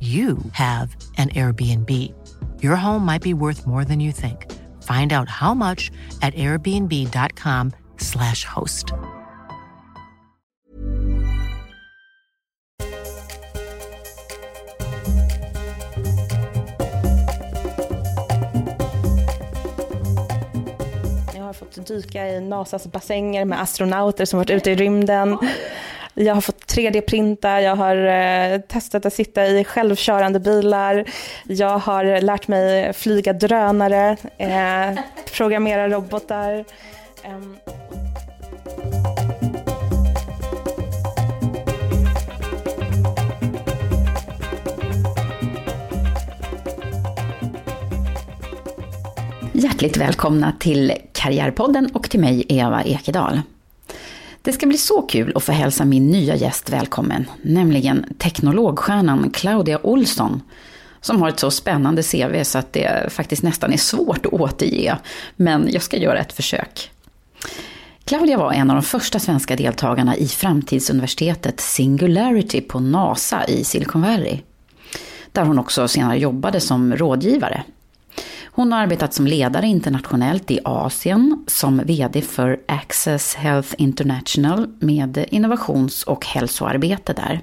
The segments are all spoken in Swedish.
you have an Airbnb. Your home might be worth more than you think. Find out how much at airbnb.com/slash host. Jag har fått dyka i NASAs bassänger med astronauter som varit ute i rymden. Jag har fått 3D-printa, jag har eh, testat att sitta i självkörande bilar, jag har lärt mig flyga drönare, eh, programmera robotar. Ehm, Hjärtligt välkomna till Karriärpodden och till mig Eva Ekedal. Det ska bli så kul att få hälsa min nya gäst välkommen, nämligen teknologstjärnan Claudia Olsson, som har ett så spännande CV så att det faktiskt nästan är svårt att återge, men jag ska göra ett försök. Claudia var en av de första svenska deltagarna i framtidsuniversitetet Singularity på NASA i Silicon Valley, där hon också senare jobbade som rådgivare. Hon har arbetat som ledare internationellt i Asien, som VD för Access Health International med innovations och hälsoarbete där.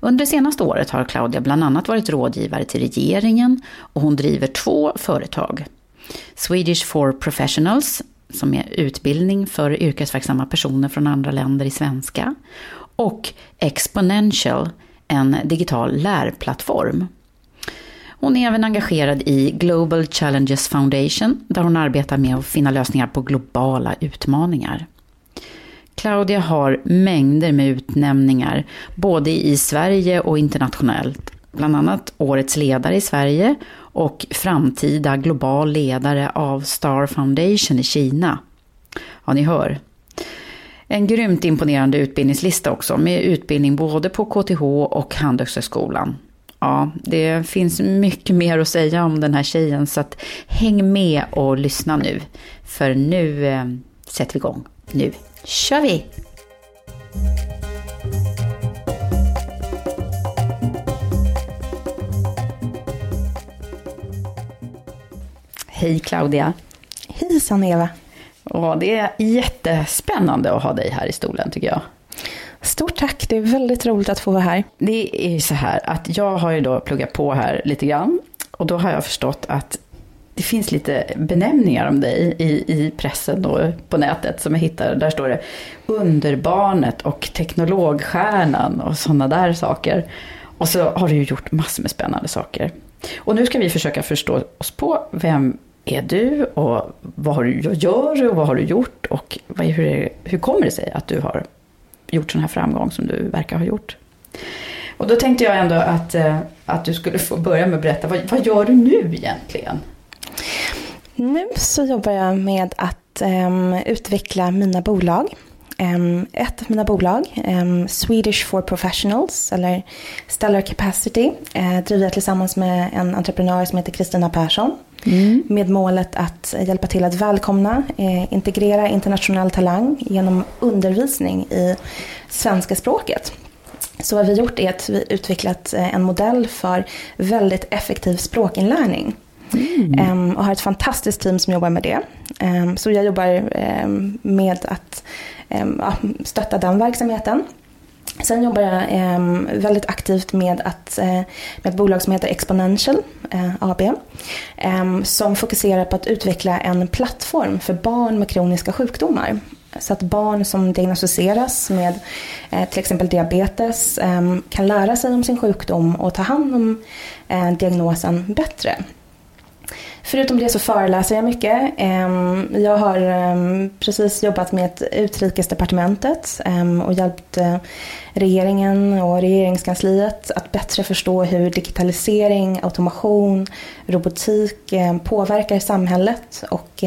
Under det senaste året har Claudia bland annat varit rådgivare till regeringen och hon driver två företag. Swedish for Professionals, som är utbildning för yrkesverksamma personer från andra länder i svenska, och Exponential, en digital lärplattform. Hon är även engagerad i Global Challenges Foundation, där hon arbetar med att finna lösningar på globala utmaningar. Claudia har mängder med utnämningar, både i Sverige och internationellt. Bland annat Årets ledare i Sverige och framtida global ledare av Star Foundation i Kina. Ja, ni hör. En grymt imponerande utbildningslista också, med utbildning både på KTH och Handelshögskolan. Ja, det finns mycket mer att säga om den här tjejen så att häng med och lyssna nu. För nu eh, sätter vi igång. Nu kör vi! Hej Claudia! Hejsan Eva! Och det är jättespännande att ha dig här i stolen tycker jag. Stort tack, det är väldigt roligt att få vara här. Det är så här att jag har ju då pluggat på här lite grann. Och då har jag förstått att det finns lite benämningar om dig i, i pressen och på nätet som jag hittar. Där står det underbarnet och teknologstjärnan och sådana där saker. Och så har du ju gjort massor med spännande saker. Och nu ska vi försöka förstå oss på vem är du och vad har du, gör du och vad har du gjort och vad, hur, hur kommer det sig att du har gjort sån här framgång som du verkar ha gjort. Och då tänkte jag ändå att, eh, att du skulle få börja med att berätta, vad, vad gör du nu egentligen? Nu så jobbar jag med att um, utveckla mina bolag. Um, ett av mina bolag, um, Swedish for Professionals, eller Stellar Capacity, uh, driver jag tillsammans med en entreprenör som heter Kristina Persson. Mm. Med målet att hjälpa till att välkomna, eh, integrera internationell talang genom undervisning i svenska språket. Så vad vi gjort är att vi utvecklat eh, en modell för väldigt effektiv språkinlärning. Mm. Och har ett fantastiskt team som jobbar med det. Så jag jobbar med att stötta den verksamheten. Sen jobbar jag eh, väldigt aktivt med, att, eh, med ett bolag som heter Exponential eh, AB. Ehm, som fokuserar på att utveckla en plattform för barn med kroniska sjukdomar. Så att barn som diagnostiseras med eh, till exempel diabetes ehm, kan lära sig om sin sjukdom och ta hand om eh, diagnosen bättre. Förutom det så föreläser jag mycket. Jag har precis jobbat med Utrikesdepartementet och hjälpt eh, regeringen och regeringskansliet att bättre förstå hur digitalisering, automation, robotik påverkar samhället och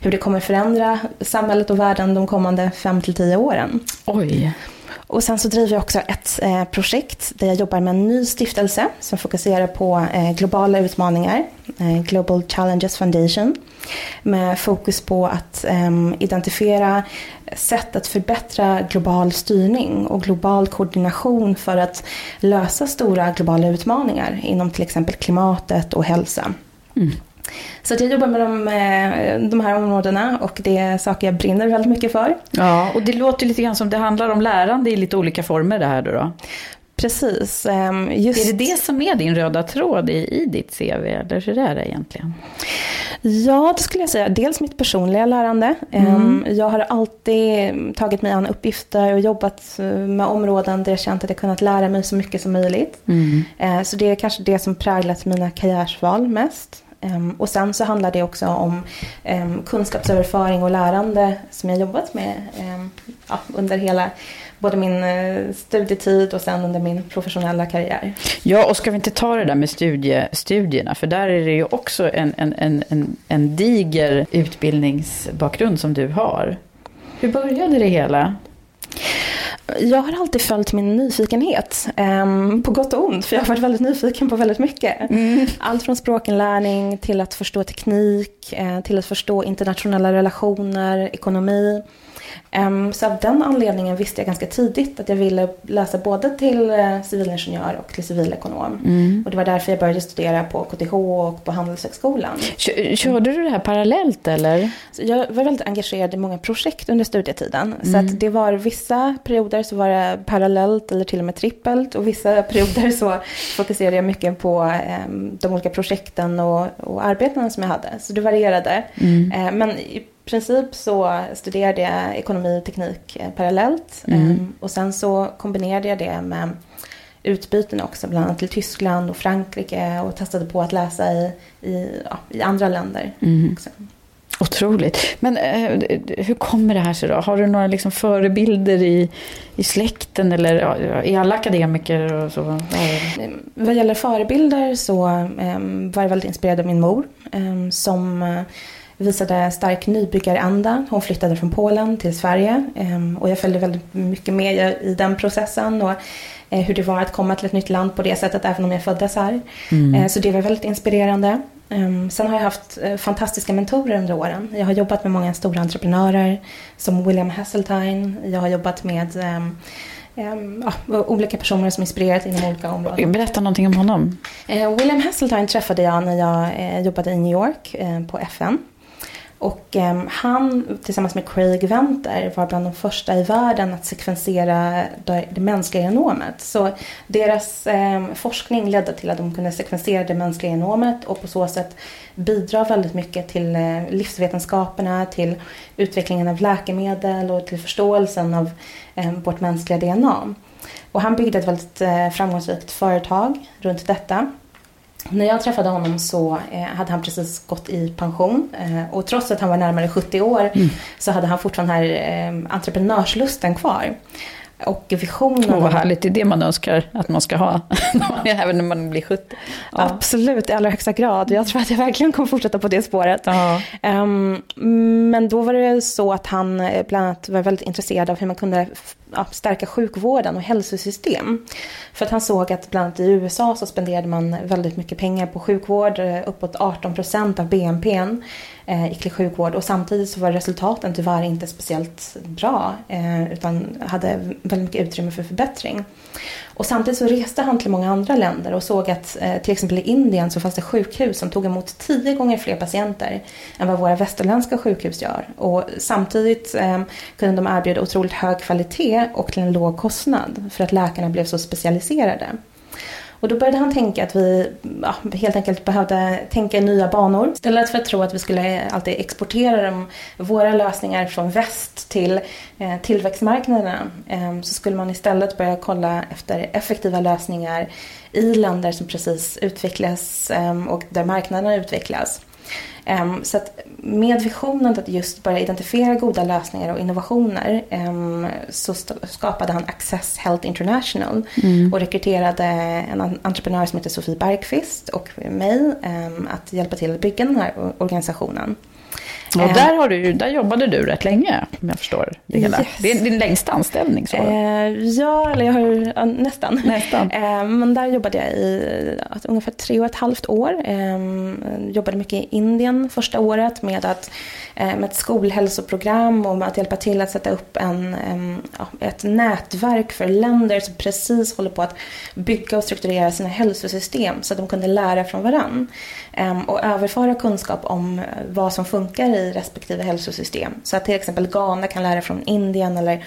hur det kommer förändra samhället och världen de kommande 5 till 10 åren. Oj. Och sen så driver jag också ett eh, projekt där jag jobbar med en ny stiftelse som fokuserar på eh, globala utmaningar, eh, Global Challenges Foundation, med fokus på att ehm, identifiera sätt att förbättra global styrning och global koordination för att lösa stora globala utmaningar inom till exempel klimatet och hälsa. Mm. Så jag jobbar med de, eh, de här områdena och det är saker jag brinner väldigt mycket för. Ja, och det låter lite grann som det handlar om lärande i lite olika former det här då. då. Precis. Ehm, just... Är det det som är din röda tråd i, i ditt CV, eller hur är det egentligen? Ja, det skulle jag säga. Dels mitt personliga lärande. Ehm, mm. Jag har alltid tagit mig an uppgifter och jobbat eh, med områden där jag känt att jag kunnat lära mig så mycket som möjligt. Mm. Eh, så det är kanske det som präglat mina karriärsval mest. Ehm, och sen så handlar det också om ehm, kunskapsöverföring och lärande som jag jobbat med ehm, ja, under hela både min eh, studietid och sen under min professionella karriär. Ja, och ska vi inte ta det där med studie, studierna, för där är det ju också en, en, en, en, en diger utbildningsbakgrund som du har. Hur började det hela? Jag har alltid följt min nyfikenhet, um, på gott och ont, för jag har varit väldigt nyfiken på väldigt mycket. Mm. Allt från språkinlärning till att förstå teknik, uh, till att förstå internationella relationer, ekonomi. Um, så av den anledningen visste jag ganska tidigt att jag ville läsa både till uh, civilingenjör och till civilekonom. Mm. Och det var därför jag började studera på KTH och på Handelshögskolan. Körde du det här parallellt eller? Så jag var väldigt engagerad i många projekt under studietiden. Mm. Så att det var vissa perioder så var det parallellt eller till och med trippelt. Och vissa perioder så fokuserade jag mycket på um, de olika projekten och, och arbetena som jag hade. Så det varierade. Mm. Uh, men princip så studerade jag ekonomi och teknik eh, parallellt. Mm. Ehm, och sen så kombinerade jag det med utbyten också, bland annat till Tyskland och Frankrike och testade på att läsa i, i, ja, i andra länder. Mm. Också. Otroligt. Men eh, hur kommer det här sig då? Har du några liksom förebilder i, i släkten eller ja, är alla akademiker? Och så? Ehm, vad gäller förebilder så eh, var jag väldigt inspirerad av min mor eh, som visade stark nybyggaranda. Hon flyttade från Polen till Sverige ehm, och jag följde väldigt mycket med i den processen och eh, hur det var att komma till ett nytt land på det sättet även om jag föddes här. Mm. Eh, så det var väldigt inspirerande. Ehm, sen har jag haft eh, fantastiska mentorer under åren. Jag har jobbat med många stora entreprenörer som William Hasseltine. Jag har jobbat med um, ja, olika personer som inspirerat inom olika områden. Berätta någonting om honom. William Hasseltine träffade jag när jag jobbade i New York på FN. Och eh, han tillsammans med Craig Venter var bland de första i världen att sekvensera det, det mänskliga genomet. Så deras eh, forskning ledde till att de kunde sekvensera det mänskliga genomet och på så sätt bidra väldigt mycket till eh, livsvetenskaperna, till utvecklingen av läkemedel och till förståelsen av eh, vårt mänskliga DNA. Och han byggde ett väldigt eh, framgångsrikt företag runt detta. När jag träffade honom så eh, hade han precis gått i pension eh, och trots att han var närmare 70 år mm. så hade han fortfarande här eh, entreprenörslusten kvar. Och visionen. Åh, vad härligt, det är det man önskar att man ska ha, även när man blir 70. Ja. Absolut, i allra högsta grad. Jag tror att jag verkligen kommer fortsätta på det spåret. Ja. Um, men då var det så att han eh, bland annat var väldigt intresserad av hur man kunde ja, stärka sjukvården och hälsosystem. För att han såg att bland annat i USA så spenderade man väldigt mycket pengar på sjukvård, eh, uppåt 18 procent av BNP eh, gick till sjukvård och samtidigt så var resultaten tyvärr inte speciellt bra eh, utan hade väldigt mycket utrymme för förbättring. Och samtidigt så reste han till många andra länder och såg att eh, till exempel i Indien så fanns det sjukhus som tog emot tio gånger fler patienter än vad våra västerländska sjukhus gör. Och samtidigt eh, kunde de erbjuda otroligt hög kvalitet och till en låg kostnad för att läkarna blev så specialiserade. Och då började han tänka att vi ja, helt enkelt behövde tänka i nya banor. Istället för att tro att vi skulle alltid exportera de, våra lösningar från väst till eh, tillväxtmarknaderna eh, så skulle man istället börja kolla efter effektiva lösningar i länder som precis utvecklas eh, och där marknaderna utvecklas. Um, så att med visionen att just börja identifiera goda lösningar och innovationer um, så skapade han Access Health International mm. och rekryterade en entreprenör som heter Sofie Bergqvist och mig um, att hjälpa till att bygga den här organisationen. Och eh. där, har du, där jobbade du rätt länge, om jag förstår det hela. Yes. Det är din längsta anställning. Så. Eh, ja, eller jag har ja, nästan. nästan. Eh, men där jobbade jag i alltså, ungefär tre och ett halvt år. Jobbade mycket i Indien första året med, att, med ett skolhälsoprogram och med att hjälpa till att sätta upp en, ett nätverk för länder som precis håller på att bygga och strukturera sina hälsosystem så att de kunde lära från. Ehm, och överföra kunskap om vad som funkar i respektive hälsosystem. Så att till exempel Ghana kan lära från Indien eller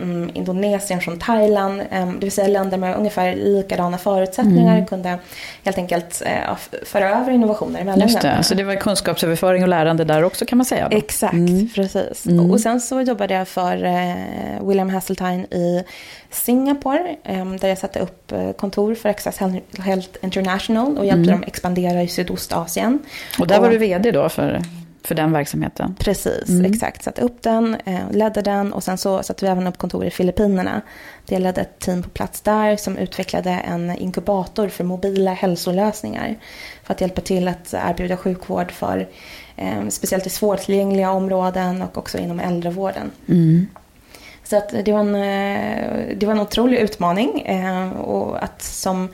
mm, Indonesien från Thailand. Ehm, det vill säga länder med ungefär likadana förutsättningar mm. kunde helt enkelt uh, föra över innovationer mellan Just det, så det var kunskapsöverföring och lärande där också kan man säga? Då. Exakt, mm. precis. Mm. Och sen så jobbade jag för uh, William Hasseltine i Singapore um, där jag satte upp uh, kontor för Access Health International och hjälpte mm. dem expandera i Sydostasien. Och där och, var du vd då för för den verksamheten. Precis, mm. exakt. Satte upp den, eh, ledde den och sen så satte vi även upp kontor i Filippinerna. Jag ledde ett team på plats där som utvecklade en inkubator för mobila hälsolösningar. För att hjälpa till att erbjuda sjukvård för eh, speciellt i svårtillgängliga områden och också inom äldrevården. Mm. Så att det, var en, eh, det var en otrolig utmaning. Eh, och att som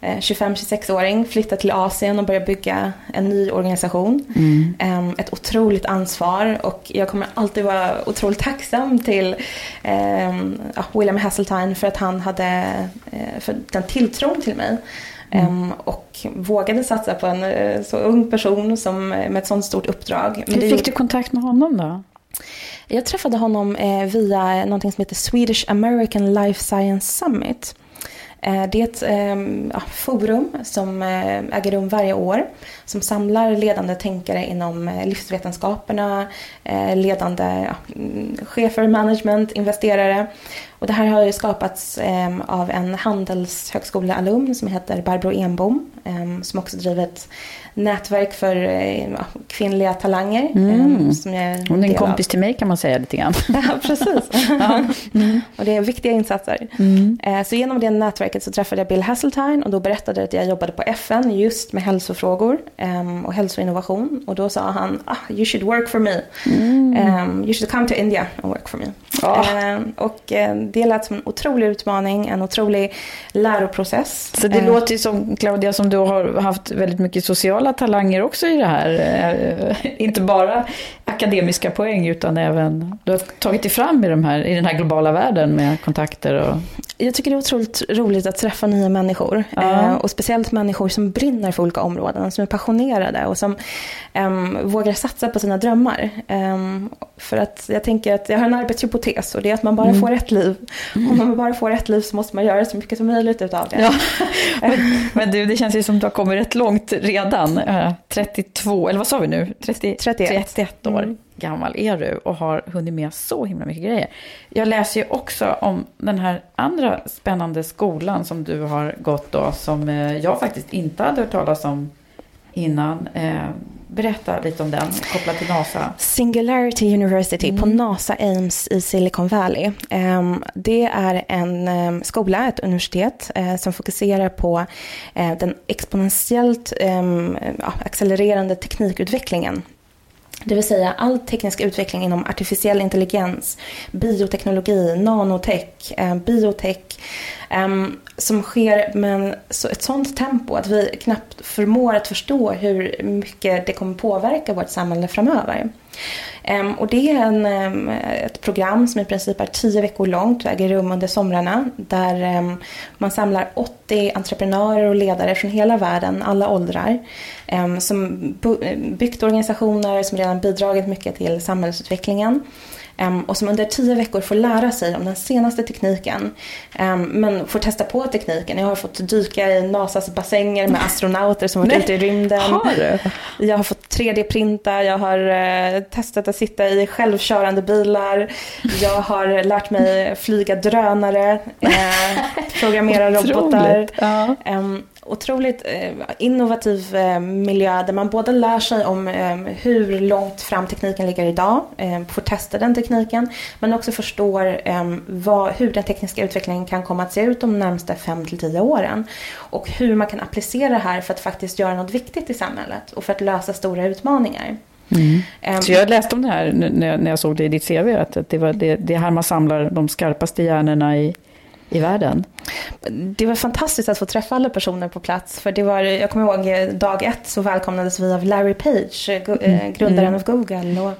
25-26-åring, eh, flytta till Asien och börja bygga en ny organisation. Mm. Ett otroligt ansvar och jag kommer alltid vara otroligt tacksam till William Hasseltine för att han hade uh, för den tilltron till mig. Mm. Och vågade satsa på en uh, så ung person som, med ett sånt stort uppdrag. Hur fick du kontakt med honom då? Jag träffade honom eh, via någonting som heter Swedish American Life Science Summit. Eh, det är ett ehm, ja, forum som eh, äger rum varje år som samlar ledande tänkare inom eh, livsvetenskaperna, ledande ja, mm, chefer, management, investerare. Och det här har ju skapats ehm, av en handelshögskolealumn som heter Barbro Enbom ehm, som också drivit nätverk för eh, kvinnliga talanger. Mm. Eh, som jag Hon är en kompis av. till mig kan man säga lite grann. ja, precis. ja. Mm. Och det är viktiga insatser. Mm. Eh, så genom det nätverket så träffade jag Bill Hasseltine och då berättade jag att jag jobbade på FN just med hälsofrågor ehm, och hälsoinnovation. Och då sa han, ah, you should work for me. Um, you should come to India and work for me. Oh. Och det lät som en otrolig utmaning, en otrolig läroprocess. Så det låter ju som, Claudia, som du har haft väldigt mycket sociala talanger också i det här. Eh, inte bara akademiska poäng utan även, du har tagit dig fram i, de här, i den här globala världen med kontakter och... Jag tycker det är otroligt roligt att träffa nya människor. Ja. Eh, och speciellt människor som brinner för olika områden, som är passionerade och som um, vågar satsa på sina drömmar. Um, för att jag tänker att jag har en arbetshypotes och det är att man bara mm. får ett liv. Mm. Om man bara får ett liv så måste man göra så mycket som möjligt utav det. Ja. men, men, du, det känns ju som att du har kommit rätt långt redan. 32, eh, eller vad sa vi nu? 30, 31. 31 år mm. gammal är du och har hunnit med så himla mycket grejer. Jag läser ju också om den här andra spännande skolan som du har gått då, som eh, jag faktiskt inte hade hört talas om innan. Eh, Berätta lite om den, kopplat till NASA. Singularity University på NASA Ames i Silicon Valley. Ehm, det är en ehm, skola, ett universitet, eh, som fokuserar på den exponentiellt ehm, accelererande teknikutvecklingen det vill säga all teknisk utveckling inom artificiell intelligens, bioteknologi, nanotech, eh, biotech eh, som sker med ett sånt tempo att vi knappt förmår att förstå hur mycket det kommer påverka vårt samhälle framöver. Ehm, och det är en, ehm, ett program som i princip är tio veckor långt och äger rum under somrarna. Där ehm, man samlar 80 entreprenörer och ledare från hela världen, alla åldrar. som byggt organisationer som redan bidragit mycket till samhällsutvecklingen. Och som under tio veckor får lära sig om den senaste tekniken. Men får testa på tekniken. Jag har fått dyka i NASAs bassänger med astronauter som varit ute i rymden. Har du? Jag har fått 3D-printa, jag har eh, testat att sitta i självkörande bilar. Jag har lärt mig flyga drönare, eh, programmera robotar. Ja. Ehm, otroligt eh, innovativ eh, miljö där man både lär sig om eh, hur långt fram tekniken ligger idag, får testa den tekniken, men också förstår vad, hur den tekniska utvecklingen kan komma att se ut de närmaste 5 till 10 åren. Och hur man kan applicera det här för att faktiskt göra något viktigt i samhället och för att lösa stora utmaningar. Mm. Så jag läste om det här när jag såg det i ditt CV, att det, var det, det här man samlar de skarpaste hjärnorna i i världen. Det var fantastiskt att få träffa alla personer på plats. För det var, jag kommer ihåg dag ett så välkomnades vi av Larry Page, eh, mm. grundaren mm. av Google. Och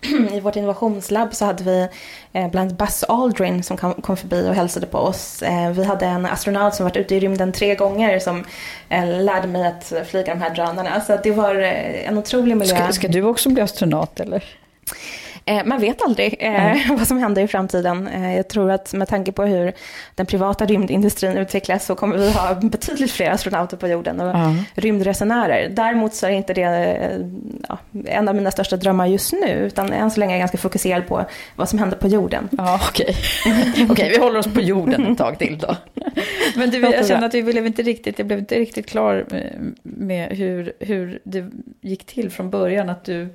I vårt innovationslabb så hade vi eh, bland Buzz Aldrin som kom förbi och hälsade på oss. Eh, vi hade en astronaut som varit ute i rymden tre gånger som lärde mig att flyga de här drönarna. Så det var en otrolig miljö. Ska, ska du också bli astronaut eller? Eh, man vet aldrig mm. vad som händer i framtiden. Eh, jag tror att med tanke på hur den privata rymdindustrin utvecklas så kommer vi ha betydligt fler astronauter på jorden och mm. rymdresenärer. Däremot så är inte det ja, en av mina största drömmar just nu, utan än så länge är jag ganska fokuserad på vad som händer på jorden. Ja, Okej, okay. okay, vi håller oss på jorden ett tag till då. Men du, jag känner att vi blev inte riktigt, jag blev inte riktigt klar med hur, hur det gick till från början, att du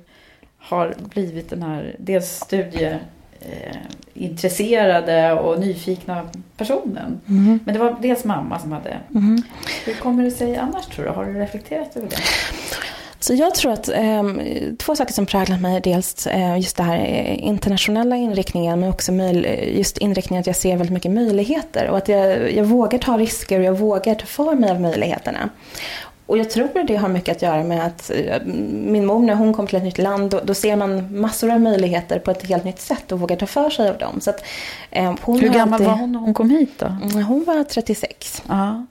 har blivit den här dels studieintresserade eh, och nyfikna personen. Mm. Men det var dels mamma som hade. Mm. Hur kommer det sig annars tror du? Har du reflekterat över det? Så jag tror att eh, två saker som präglat mig är dels eh, just det här eh, internationella inriktningen men också just inriktningen att jag ser väldigt mycket möjligheter och att jag, jag vågar ta risker och jag vågar ta för mig av möjligheterna. Och jag tror det har mycket att göra med att eh, min mor när hon kom till ett nytt land då, då, ser man massor av möjligheter på ett helt nytt sätt och vågar ta för sig av dem. Så att, eh, hon Hur gammal alltid... var hon när hon kom hit då? Mm, hon var 36. Ja.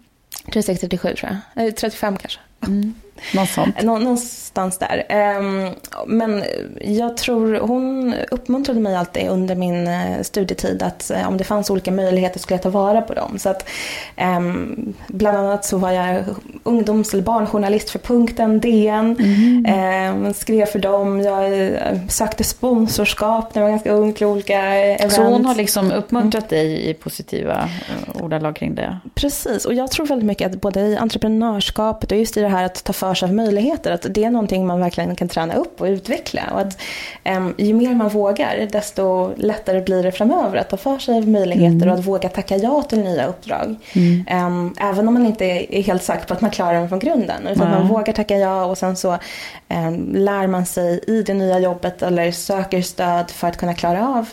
36, 37 tror jag. Eh, 35 kanske. Mm. Någonstans. Någonstans där. Ehm, men jag tror hon uppmuntrade mig alltid under min eh, studietid att eh, om det fanns olika möjligheter skulle jag ta vara på dem. Så att, ehm, bland annat så var jag ungdoms eller barnjournalist för Punkten, DN. Mm. Ehm, skrev för dem. Jag eh, sökte sponsorskap när jag var ganska ung till olika events. Så hon har liksom uppmuntrat dig i positiva ordalag kring det? Precis, och jag tror väldigt mycket att både i entreprenörskapet och just i det här att ta för sig av möjligheter. Att det är någonting man verkligen kan träna upp och utveckla. Och att, um, ju mer man vågar, desto lättare blir det framöver att ta för sig av möjligheter mm. och att våga tacka ja till nya uppdrag. Mm. Um, även om man inte är helt säker på att man klarar dem från grunden. Utan mm. man vågar tacka ja och sen så um, lär man sig i det nya jobbet eller söker stöd för att kunna klara av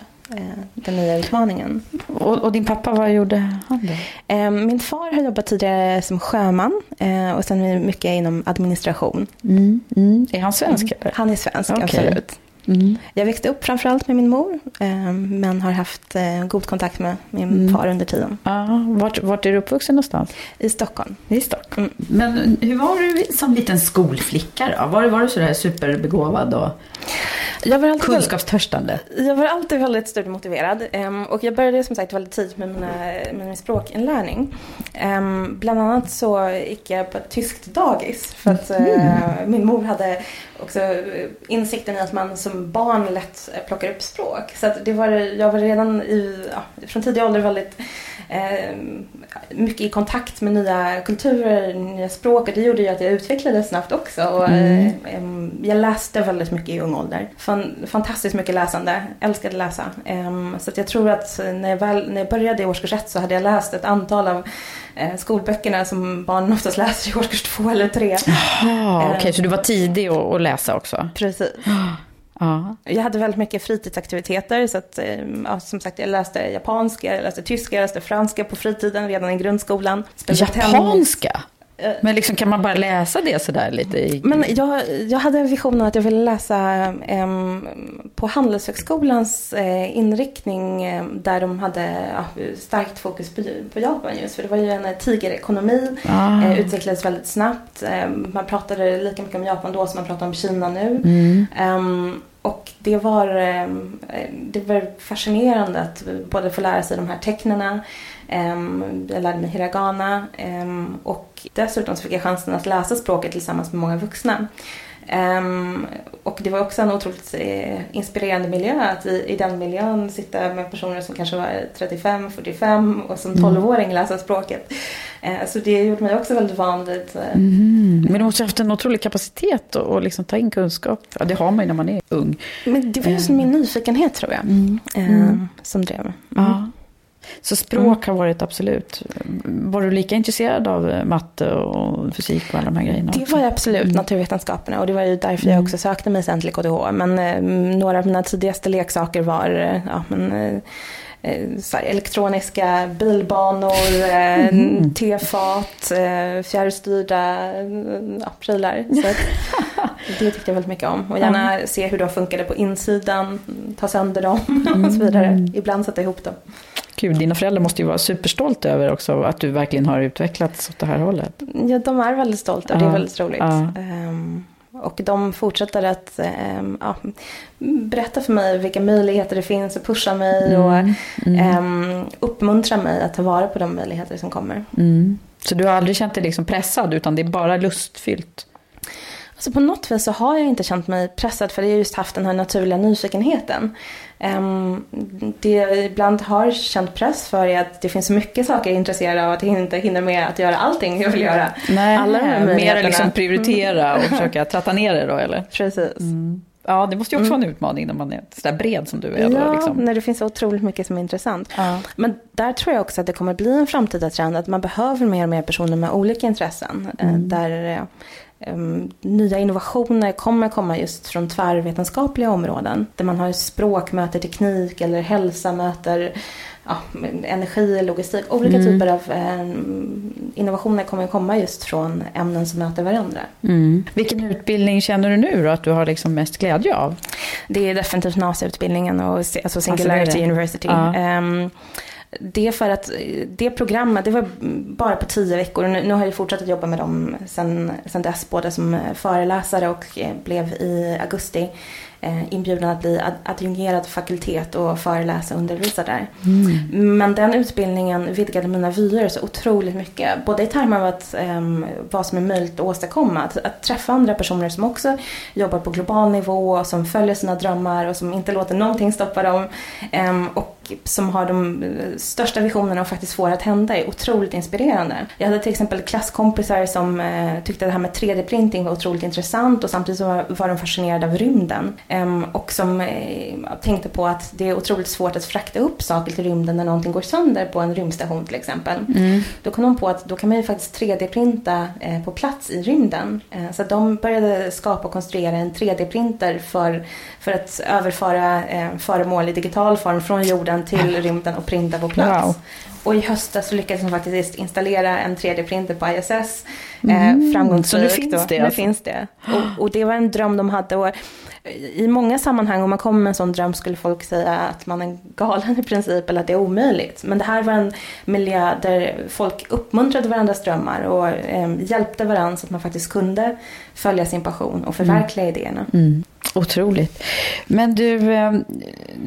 den nya utmaningen. Och, och, din pappa, vad gjorde han då? Eh, min far har jobbat tidigare som sjöman eh, och sen mycket inom administration. Mm, mm. Är han svensk? Mm. Han är svensk, okay. absolut. Mm. Jag växte upp framförallt med min mor, men har haft god kontakt med min mm. far under tiden. Ah, vart, vart är du uppvuxen någonstans? I Stockholm. I Stockholm. Mm. Men hur var du som liten skolflicka då? Var, var du sådär superbegåvad? Och... Jag var alltid Kunskapstörstande. Jag var alltid väldigt studiemotiverad. Um, och jag började som sagt väldigt tidigt med, mina, med min språkinlärning. Um, bland annat så gick jag på ett tyskt dagis. För att uh, min mor hade också eh, insikten i att man som barn lätt eh, plockar upp språk. Så att det var, jag var redan i, ja, från tidig ålder väldigt mycket i kontakt med nya kulturer, nya språk och det gjorde ju att jag utvecklades snabbt också. Och, mm. eh, jag läste väldigt mycket i ung ålder. Fan, fantastiskt mycket läsande, älskade läsa. Eh, så jag tror att när jag, väl, när jag började i årskurs ett så hade jag läst ett antal av eh, skolböckerna som barnen oftast läser i årskurs två eller tre. Jaha, okej, okay, så du var tidig att läsa också? Precis. Ja. Jag hade väldigt mycket fritidsaktiviteter så att, eh, ja, som sagt jag läste japanska, jag läste tyska, jag läste franska på fritiden redan i grundskolan. Japanska? Eh. Men liksom, kan man bara läsa det sådär lite? I... Men jag, jag hade en vision att jag ville läsa um, på Handelshögskolans uh, inriktning um, där de hade starkt fokus på, på, Japan just. För det var ju en tigerekonomi, ah. uh, utvecklades väldigt snabbt. Man pratade lika mycket om Japan då som man pratar om Kina nu. Mm. Och det var, ehm, det var fascinerande att både få lära sig de här tecknena ehm, jag lärde mig hiragana ehm, och dessutom så fick jag chansen att läsa språket tillsammans med många vuxna. Um, och det var också en otroligt eh, inspirerande miljö att i, i den miljön sitta med personer som kanske var 35, 45 och som 12-åring mm. läsa språket. Uh, så det gjorde mig också väldigt van vid. Uh, mm. Men du måste ha haft en otrolig kapacitet att och liksom ta in kunskap. Ja, det har man ju när man är ung. Men det var just uh. min nyfikenhet tror jag. Mm. mm. Som drev. Ja. Så språk mm. har varit absolut. Var du lika intresserad av eh, matte och fysik och alla de här grejerna? Det var jag absolut, mm. naturvetenskaperna. Och det var ju därför mm. jag också sökte mig sen till KTH. Men eh, några av mina tidigaste leksaker var eh, ja, men, eh, eh elektroniska bilbanor, mm. tefat, fjärrstyrda ja, prylar. Så det tyckte jag väldigt mycket om. Och gärna se hur de funkade på insidan, ta sönder dem och så vidare. Mm. Ibland sätta ihop dem. Gud, dina föräldrar måste ju vara superstolta över också att du verkligen har utvecklats åt det här hållet. Ja, de är väldigt stolta och det är väldigt roligt. Um, och de fortsätter att um, ja, berätta för mig vilka möjligheter det finns och pusha mig mm. och. Um, uppmuntra mig att ta vara på de möjligheter som kommer. Mm. Så du har aldrig känt dig liksom pressad utan det är bara lustfyllt? Alltså på något vis så har jag inte känt mig pressad för jag har just haft den här naturliga nyfikenheten. Um, det jag ibland har känt press för är att det finns så mycket saker jag är intresserad av att jag inte hinner med att göra allting jag vill göra. Nej, Alla de mer liksom prioritera och försöka tratta ner det då eller? Precis. Mm. Ja, det måste ju också mm. vara en utmaning när man är sådär bred som du är. Ja, då, liksom. när det finns så otroligt mycket som är intressant. Ja. Men där tror jag också att det kommer bli en framtida trend att man behöver mer och mer personer med olika intressen. Eh, mm. Där um, nya innovationer kommer komma just från tvärvetenskapliga områden. Där man har språk möter teknik eller hälsa möter ja, energi, logistik. Olika mm. typer av eh, innovationer kommer komma just från ämnen som möter varandra. Mm. Vilken utbildning känner du nu då att du har liksom mest glädje av? Det är definitivt NASA-utbildningen och alltså Singularity alltså University. Ja. Um, det är för att det programmet, det var bara på tio veckor. Nu, nu har jag fortsatt att jobba med dem sen, sen dess, både som föreläsare och eh, blev i augusti inbjuden att bli adjungerad fakultet och föreläsa och undervisa där. Mm. Men den utbildningen vidgade mina vyer så otroligt mycket. Både i termer av att, eh, vad som är möjligt att åstadkomma. Att, att, träffa andra personer som också jobbar på global nivå, som följer sina drömmar och som inte låter någonting stoppa dem. Eh, och som har de största visionerna och faktiskt får att hända är otroligt inspirerande. Jag hade till exempel klasskompisar som eh, tyckte det här med 3D-printing var otroligt intressant och samtidigt var, var de fascinerade av rymden. Um, och som eh, tänkte på att det är otroligt svårt att frakta upp saker till rymden när någonting går sönder på en rymdstation till exempel. Mm. Då kom de på att då kan man ju faktiskt 3D-printa eh, på plats i rymden. Eh, så de började skapa och konstruera en 3D-printer för, för att överföra föremål i digital form från jorden till rymden och printa på plats. Wow. Och i höstas så lyckades de faktiskt installera en 3D-printer på ISS. Eh, mm. framgångsrikt. Så nu finns det? Alltså. Nu finns det. Och, och, det var en dröm de hade. Och i många sammanhang om man kommer med en sån dröm skulle folk säga att man är galen i princip eller att det är omöjligt. Men det här var en miljö där folk uppmuntrade varandras drömmar och eh, hjälpte varandra så att man faktiskt kunde följa sin passion och förverkliga mm. idéerna. Mm. Otroligt. Men du, eh,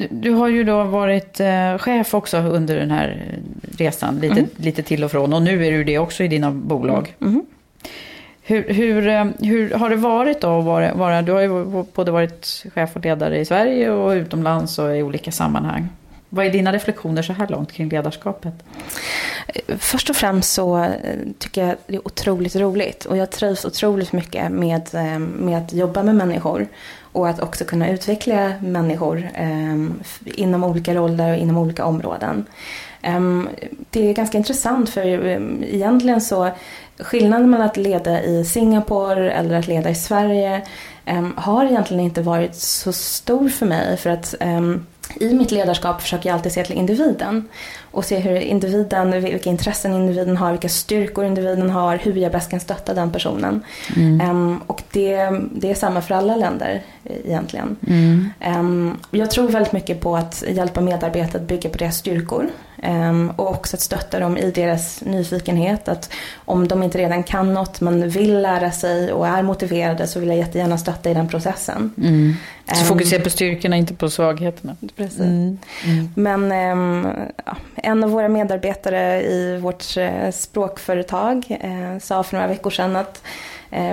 du har ju då varit eh, chef också under den här resan, lite, mm. lite till och från. Och nu är du det också i dina bolag. Mm. Hur, hur, eh, hur, har det varit då att vara, vara, du har ju både varit chef och ledare i Sverige och utomlands och i olika sammanhang. Vad är dina reflektioner så här långt kring ledarskapet? Först och främst så eh, tycker jag det är otroligt roligt och jag trivs otroligt mycket med, eh, med att jobba med människor och att också kunna utveckla människor ehm, inom olika roller och inom olika områden. Ehm, det är ganska intressant för ehm, egentligen så skillnaden mellan att leda i Singapore eller att leda i Sverige eh, har egentligen inte varit så stor för mig för att i mitt ledarskap försöker jag alltid se till individen och se hur individen, vilka intressen individen har, vilka styrkor individen har, hur jag bäst kan stötta den personen. Mm. Um, och det, det är samma för alla länder eh, egentligen. Mm. Um, jag tror väldigt mycket på att hjälpa medarbetare att bygga på deras styrkor och också att stötta dem i deras nyfikenhet. Att om de inte redan kan något men vill lära sig och är motiverade så vill jag jättegärna stötta i den processen. Mm. Så fokusera på styrkorna, inte på svagheterna. Precis. Mm. Mm. Men ja, en av våra medarbetare i vårt eh, språkföretag eh, sa för några veckor sedan att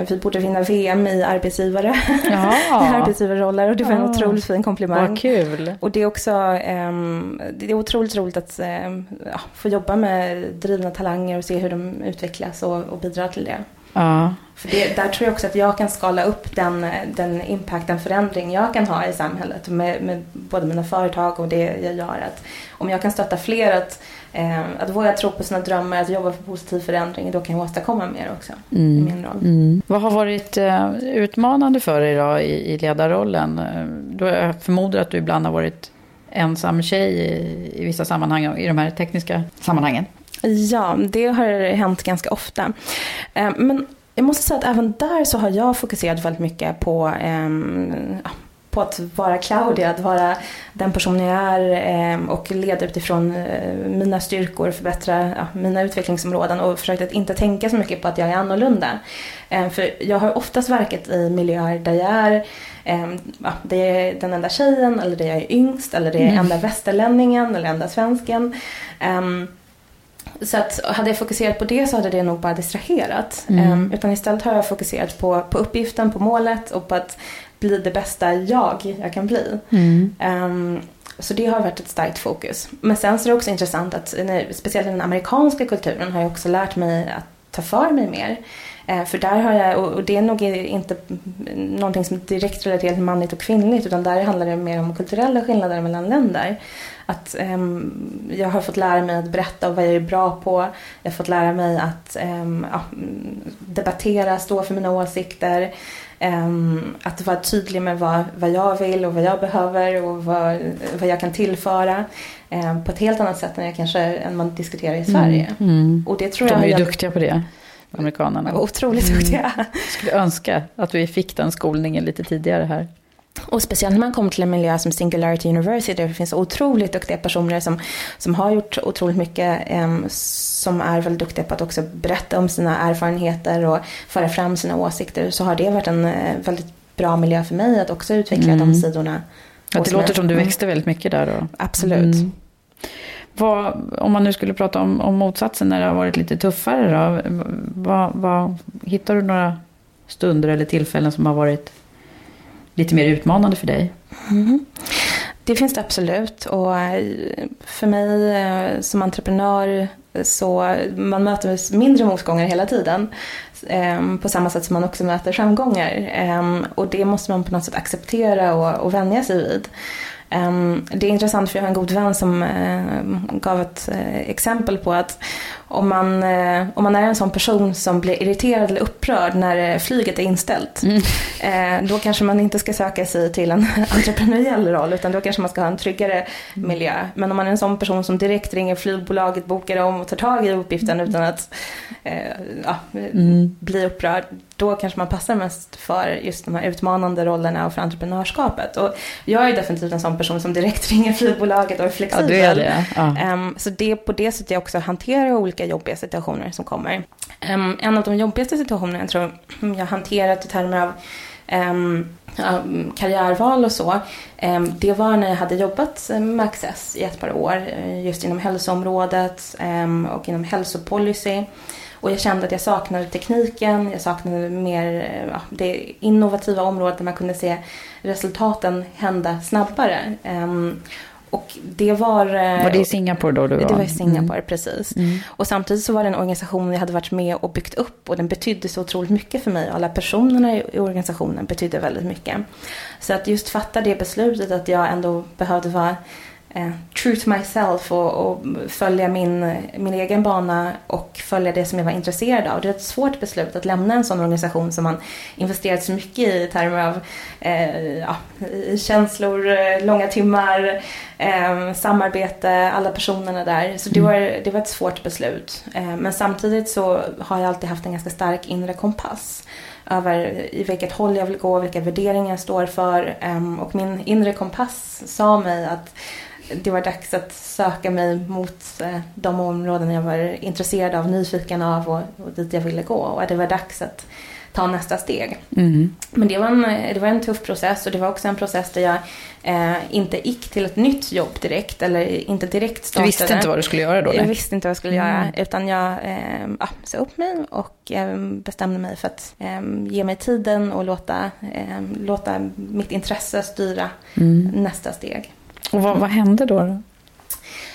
vi borde vinna VM i arbetsgivare. Ja. arbetsgivarroller och det var en ja. otroligt fin komplimang. Vad kul. Och det är också um, det är otroligt roligt att um, ja, få jobba med drivna talanger och se hur de utvecklas och, och bidrar till det. Ja. För det, där tror jag också att jag kan skala upp den, den impact, den förändring jag kan ha i samhället med, med både mina företag och det jag gör. Att om jag kan stötta fler att, eh, att våga tro på sina drömmar, att jobba för positiv förändring, då kan jag åstadkomma mer också mm. i min roll. Mm. Vad har varit eh, utmanande för dig då i, i ledarrollen? Då jag förmodar att du ibland har varit ensam tjej i, i vissa sammanhang, i de här tekniska sammanhangen. Ja, det har hänt ganska ofta. Eh, men jag måste säga att även där så har jag fokuserat väldigt mycket på, eh, på att vara Claudia, att vara den person jag är eh, och leda utifrån eh, mina styrkor, förbättra ja, mina utvecklingsområden och försökt att inte tänka så mycket på att jag är annorlunda. Eh, för jag har oftast verkat i miljöer där jag är ja, det är den enda tjejen eller det är jag är yngst eller det är mm. enda västerlänningen eller enda svensken. Så att hade jag fokuserat på det så hade det nog bara distraherat. Mm. Um, utan istället har jag fokuserat på, på uppgiften, på målet och på att bli det bästa jag jag kan bli. Mm. Um, så det har varit ett starkt fokus. Men sen så är det också intressant att, speciellt i den amerikanska kulturen har jag också lärt mig att ta för mig mer. Uh, för där har jag, och det är nog inte någonting som är direkt relaterat till manligt och kvinnligt utan där handlar det mer om kulturella skillnader mellan länder att um, jag har fått lära mig att berätta vad jag är bra på. Jag har fått lära mig att um, ja, debattera, stå för mina åsikter. Um, att vara tydlig med vad, vad jag vill och vad jag behöver och vad, vad jag kan tillföra. På ett helt annat sätt än, jag kanske, än man diskuterar i Sverige. Mm, mm. Och det tror De är ju jag... duktiga på det. Amerikanerna. Otroligt duktiga. Mm. skulle önska att vi fick den skolningen lite tidigare här. Och speciellt när man kommer till en miljö som Singularity University där det finns otroligt duktiga personer som, som har gjort otroligt mycket, eh, som är väldigt duktiga på att också berätta om sina erfarenheter och föra fram sina åsikter, så har det varit en eh, väldigt bra miljö för mig att också utveckla mm. de sidorna. Ja, det låter som du mm. växte väldigt mycket där då. Absolut. Mm. Vad, om man nu skulle prata om, om motsatsen när det har varit lite tuffare då, vad, vad, hittar du några stunder eller tillfällen som har varit lite mer utmanande för dig? Mm. Det finns det absolut. Och eh, för mig eh, som entreprenör eh, så man möter mindre motgångar hela tiden. På samma sätt som man också möter framgångar. Och det måste man på något sätt acceptera och, och vänja sig vid. Ehm, det är intressant för jag har en god vän som eh, gav ett exempel på att om man, eh, om man är en sån person som blir irriterad eller upprörd när eh, flyget är inställt. Mm. Eh, då kanske man inte ska söka sig till en entreprenöriell roll utan då kanske man ska ha en tryggare miljö. Men om man är en sån person som direkt ringer flygbolaget, bokar om och tar tag i uppgiften utan att ja, mm. bli upprörd. Då kanske man passar mest för just de här utmanande rollerna och för entreprenörskapet. Och jag är definitivt en sån person som direkt ringer flygbolaget och är flexibel. Ja, du är det. Ja. Ehm, så det är på det sättet jag också hanterar olika jobbiga situationer som kommer. Um, en av de jobbigaste situationerna jag tror jag hanterat i termer av um, karriärval och så, um, det var när jag hade jobbat med Access i ett par år, eh, just inom hälsoområdet och inom hälsopolicy. Och jag kände att jag saknade tekniken, jag saknade mer eh, ja, det innovativa området där man kunde se resultaten hända snabbare. Um, och det var... Eh, var det i Singapore då du var? Det var i Singapore, mm. precis. Mm. Och samtidigt så var det en organisation jag hade varit med och byggt upp och den betydde så otroligt mycket för mig. Alla personerna i organisationen betydde väldigt mycket. Så att just fatta det beslutet att jag ändå behövde vara eh, true to myself och, och, följa min, min egen bana och följa det som jag var intresserad av. Det är ett svårt beslut att lämna en sån organisation som man investerat så mycket i i termer av eh, ja, känslor, eh, långa timmar, eh, samarbete, alla personerna där. Så det mm. var, det var ett svårt beslut. Eh, men samtidigt så har jag alltid haft en ganska stark inre kompass över i vilket håll jag vill gå, vilka värderingar jag står för. Ehm, och min inre kompass sa mig att det var dags att söka mig mot eh, de områden jag var intresserad av, nyfiken av och, och dit jag ville gå. Och att det var dags att ta nästa steg. Mm. Men det var, en, det var en tuff process och det var också en process där jag eh, inte gick till ett nytt jobb direkt eller inte direkt startade. Du visste inte vad du skulle göra då? Jag visste inte vad jag skulle mm. göra utan jag eh, ja, sa upp mig och eh, bestämde mig för att eh, ge mig tiden och låta, eh, låta mitt intresse styra mm. nästa steg. Och vad, vad hände då?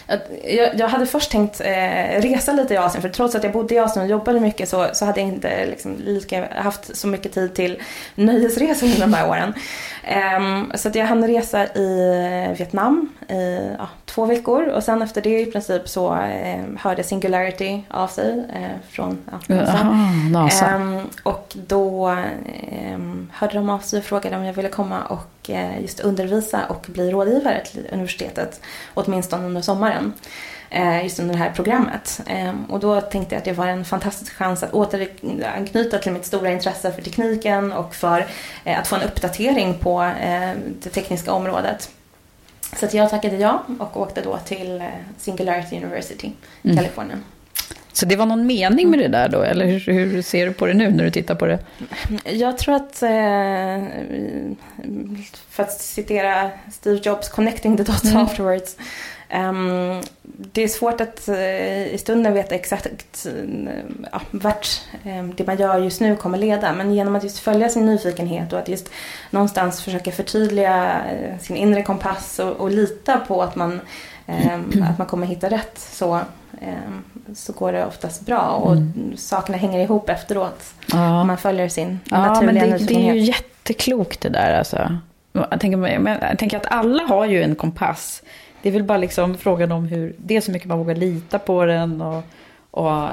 Jag, jag, hade först tänkt eh, resa lite i Asien för trots att jag bodde i Asien och jobbade mycket så, så hade jag inte liksom, lika, haft så mycket tid till nöjesresor under de här åren. Um, så att jag hann resa i Vietnam i ja, två veckor och sen efter det i princip så eh, hörde Singularity av sig eh, från ja, NASA. Aha, NASA. Um, och då eh, hörde de av sig och frågade om jag ville komma och eh, just undervisa och bli rådgivare till universitetet åtminstone under sommaren eh, just under det här programmet. Ehm, och då tänkte jag att det var en fantastisk chans att återanknyta till mitt stora intresse för tekniken och för eh, att få en uppdatering på det tekniska området. Så jag tackade ja och åkte då till eh, Singularity University i mm. Kalifornien. Så det var någon mening med det där då, eller hur, hur, ser du på det nu när du tittar på det? Jag tror att, eh, för att citera Steve Jobs, connecting the dots mm. afterwards, Um, det är svårt att uh, i stunden veta exakt uh, ja, vart um, det man gör just nu kommer leda. Men genom att just följa sin nyfikenhet och att just någonstans försöka förtydliga uh, sin inre kompass och, och, lita på att man, um, att man kommer hitta rätt så, så går det oftast bra. Och mm. sakerna hänger ihop efteråt. Ja. Om man följer sin ja, naturliga men det, nyfikenhet. Det är ju jätteklokt det där alltså. Jag tänker, jag tänker att alla har ju en kompass. Det är väl bara liksom frågan om hur, dels hur mycket man vågar lita på den och, och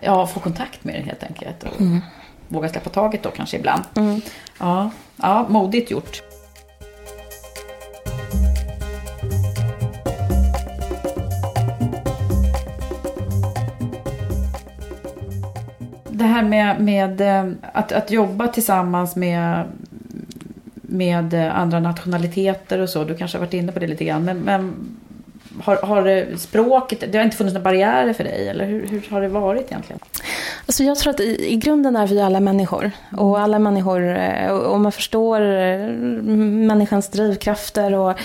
ja, få kontakt med den helt enkelt. Och mm. Våga släppa taget då kanske ibland. Mm. Ja, ja, modigt gjort. Det här med, med eh, att, att jobba tillsammans med med andra nationaliteter och så. Du kanske har varit inne på det lite grann. Men, men har, har språket, det har inte funnits några barriärer för dig? Eller hur, hur har det varit egentligen? Alltså jag tror att i, i grunden är vi alla människor. Och alla människor, eh, om man förstår eh, människans drivkrafter och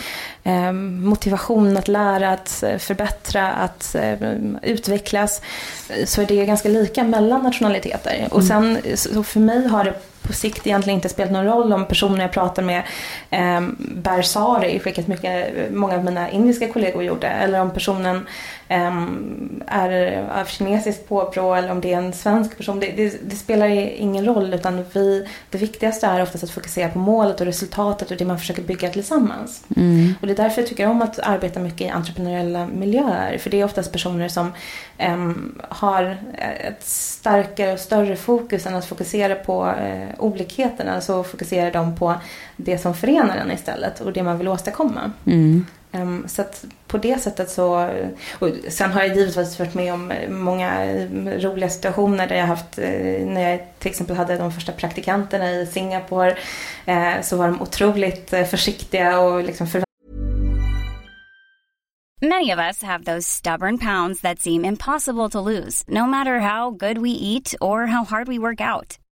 eh, motivation att lära, att förbättra, att eh, utvecklas. Så är det ganska lika mellan nationaliteter. Och mm. sen, så för mig har det på sikt egentligen inte spelat någon roll om personer jag pratar med eh, bär sari, vilket mycket, många av mina indiska kollegor gjorde, eller om personen Ehm, är av kinesiskt påbrå eller om det är en svensk person. Det, det, det, spelar ingen roll utan vi, det viktigaste är oftast att fokusera på målet och resultatet och det man försöker bygga tillsammans. Mm. Och det är därför jag tycker om att arbeta mycket i entreprenöriella miljöer. För det är oftast personer som um, har ett starkare och större fokus än att fokusera på uh, olikheterna. Så fokuserar de på det som förenar en istället och det man vill åstadkomma. Mm. Um, så att på det sättet så, och sen har jag givetvis varit med om många roliga situationer där jag haft, eh, när jag till exempel hade de första praktikanterna i Singapore, eh, så var de otroligt eh, försiktiga och liksom för Many of us have those stubborn pounds that seem impossible to lose, no matter how good we eat or how hard we work out.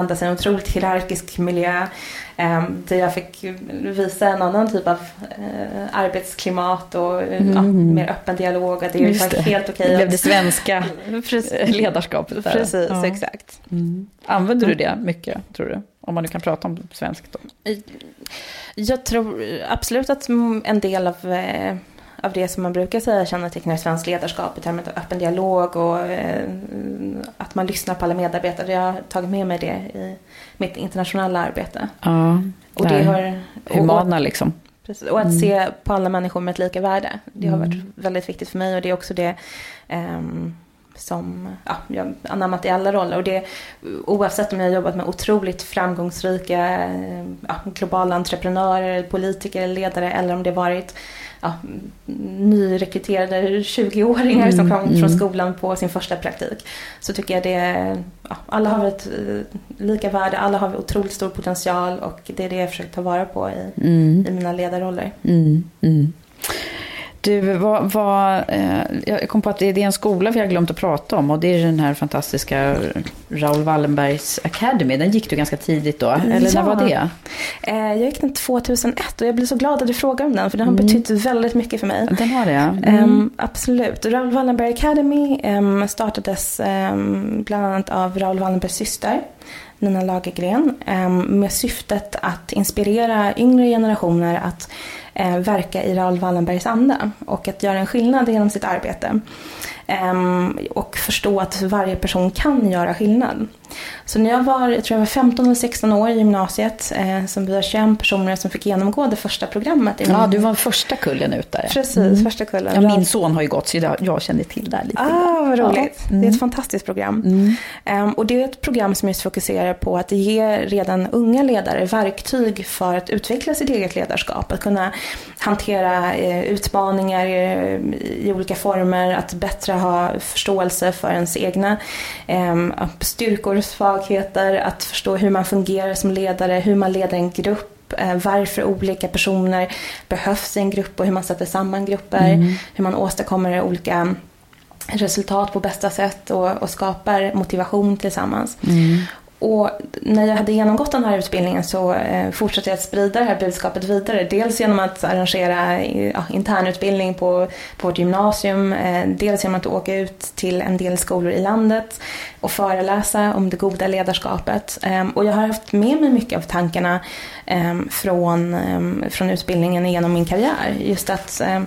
Andas en otroligt hierarkisk miljö eh, där jag fick visa en annan typ av eh, arbetsklimat och mm. ja, mer öppen dialog. Och det Just var det. helt okej. Det blev det svenska ledarskapet där. Precis, Ja. exakt. Mm. Använder du det mycket, tror du? Om man nu kan prata om svenskt då. Jag tror absolut att mm, en del av, eh, av det som man brukar säga kännetecknar svenskt ledarskap i termer av öppen dialog och eh, att man lyssnar på alla medarbetare. Jag har tagit med mig det i mitt internationella arbete. Ja, Och det har, humana liksom. Precis, och att Mm. se på alla människor med ett lika värde. Det har varit väldigt viktigt för mig och det är också det ehm, som ja, jag anammat i alla roller. Och det, oavsett om jag har jobbat med otroligt framgångsrika eh, ja, globala entreprenörer, politiker, ledare eller om det varit ja, nyrekryterade 20-åringar som Mm, kom från mm. skolan på sin första praktik. Så tycker jag det, ja, alla har ett eh, lika värde, alla har otroligt stor potential och det är det jag försöker ta vara på i, Mm. i mina ledarroller. Mm, mm. Du, vad, vad, eh, jag kom på att det är en skola vi har glömt att prata om och det är den här fantastiska Raoul Wallenbergs Academy. Den gick du ganska tidigt då, eller Ja. när var det? Eh, Jag gick den 2001 och jag blir så glad att du frågar om den för den har Mm. betytt väldigt mycket för mig. Den har det, ja. Ehm, Mm. absolut. Raoul Wallenberg Academy ehm, startades ehm, bland annat av Raoul Wallenbergs syster Nina Lagergren ehm, med syftet att inspirera yngre generationer att eh, verka i Raoul Wallenbergs anda och att göra en skillnad genom sitt arbete. Ehm, och förstå att varje person kan göra skillnad. Så när jag var, jag tror jag var 15 eller 16 år i gymnasiet, eh, som vi var 21 personer som fick genomgå det första programmet. Ja, min- du var första kullen ut där. Precis, Mm. första kullen. Ja, min son har ju gått så jag, jag känner till det här lite. Ah, vad roligt. Ja. Mm. Det är ett fantastiskt program. Ehm, och det är ett program som just fokuserar på att ge redan unga ledare verktyg för att utveckla sitt eget ledarskap. Att kunna hantera eh, utmaningar eh, i olika former, att bättre ha förståelse för ens egna eh, styrkor och svagheter, att förstå hur man fungerar som ledare, hur man leder en grupp eh, varför olika personer behövs i en grupp och hur man sätter samman grupper, Mm. hur man åstadkommer olika resultat på bästa sätt och, och skapar motivation tillsammans. Mm och när jag hade genomgått den här utbildningen så eh, fortsatte jag att sprida det här budskapet vidare. Dels genom att arrangera ja, internutbildning på, på vårt gymnasium. Eh, dels genom att åka ut till en del skolor i landet och föreläsa om det goda ledarskapet. Eh, och jag har haft med mig mycket av tankarna eh, från, eh, från utbildningen genom min karriär. Just att, eh,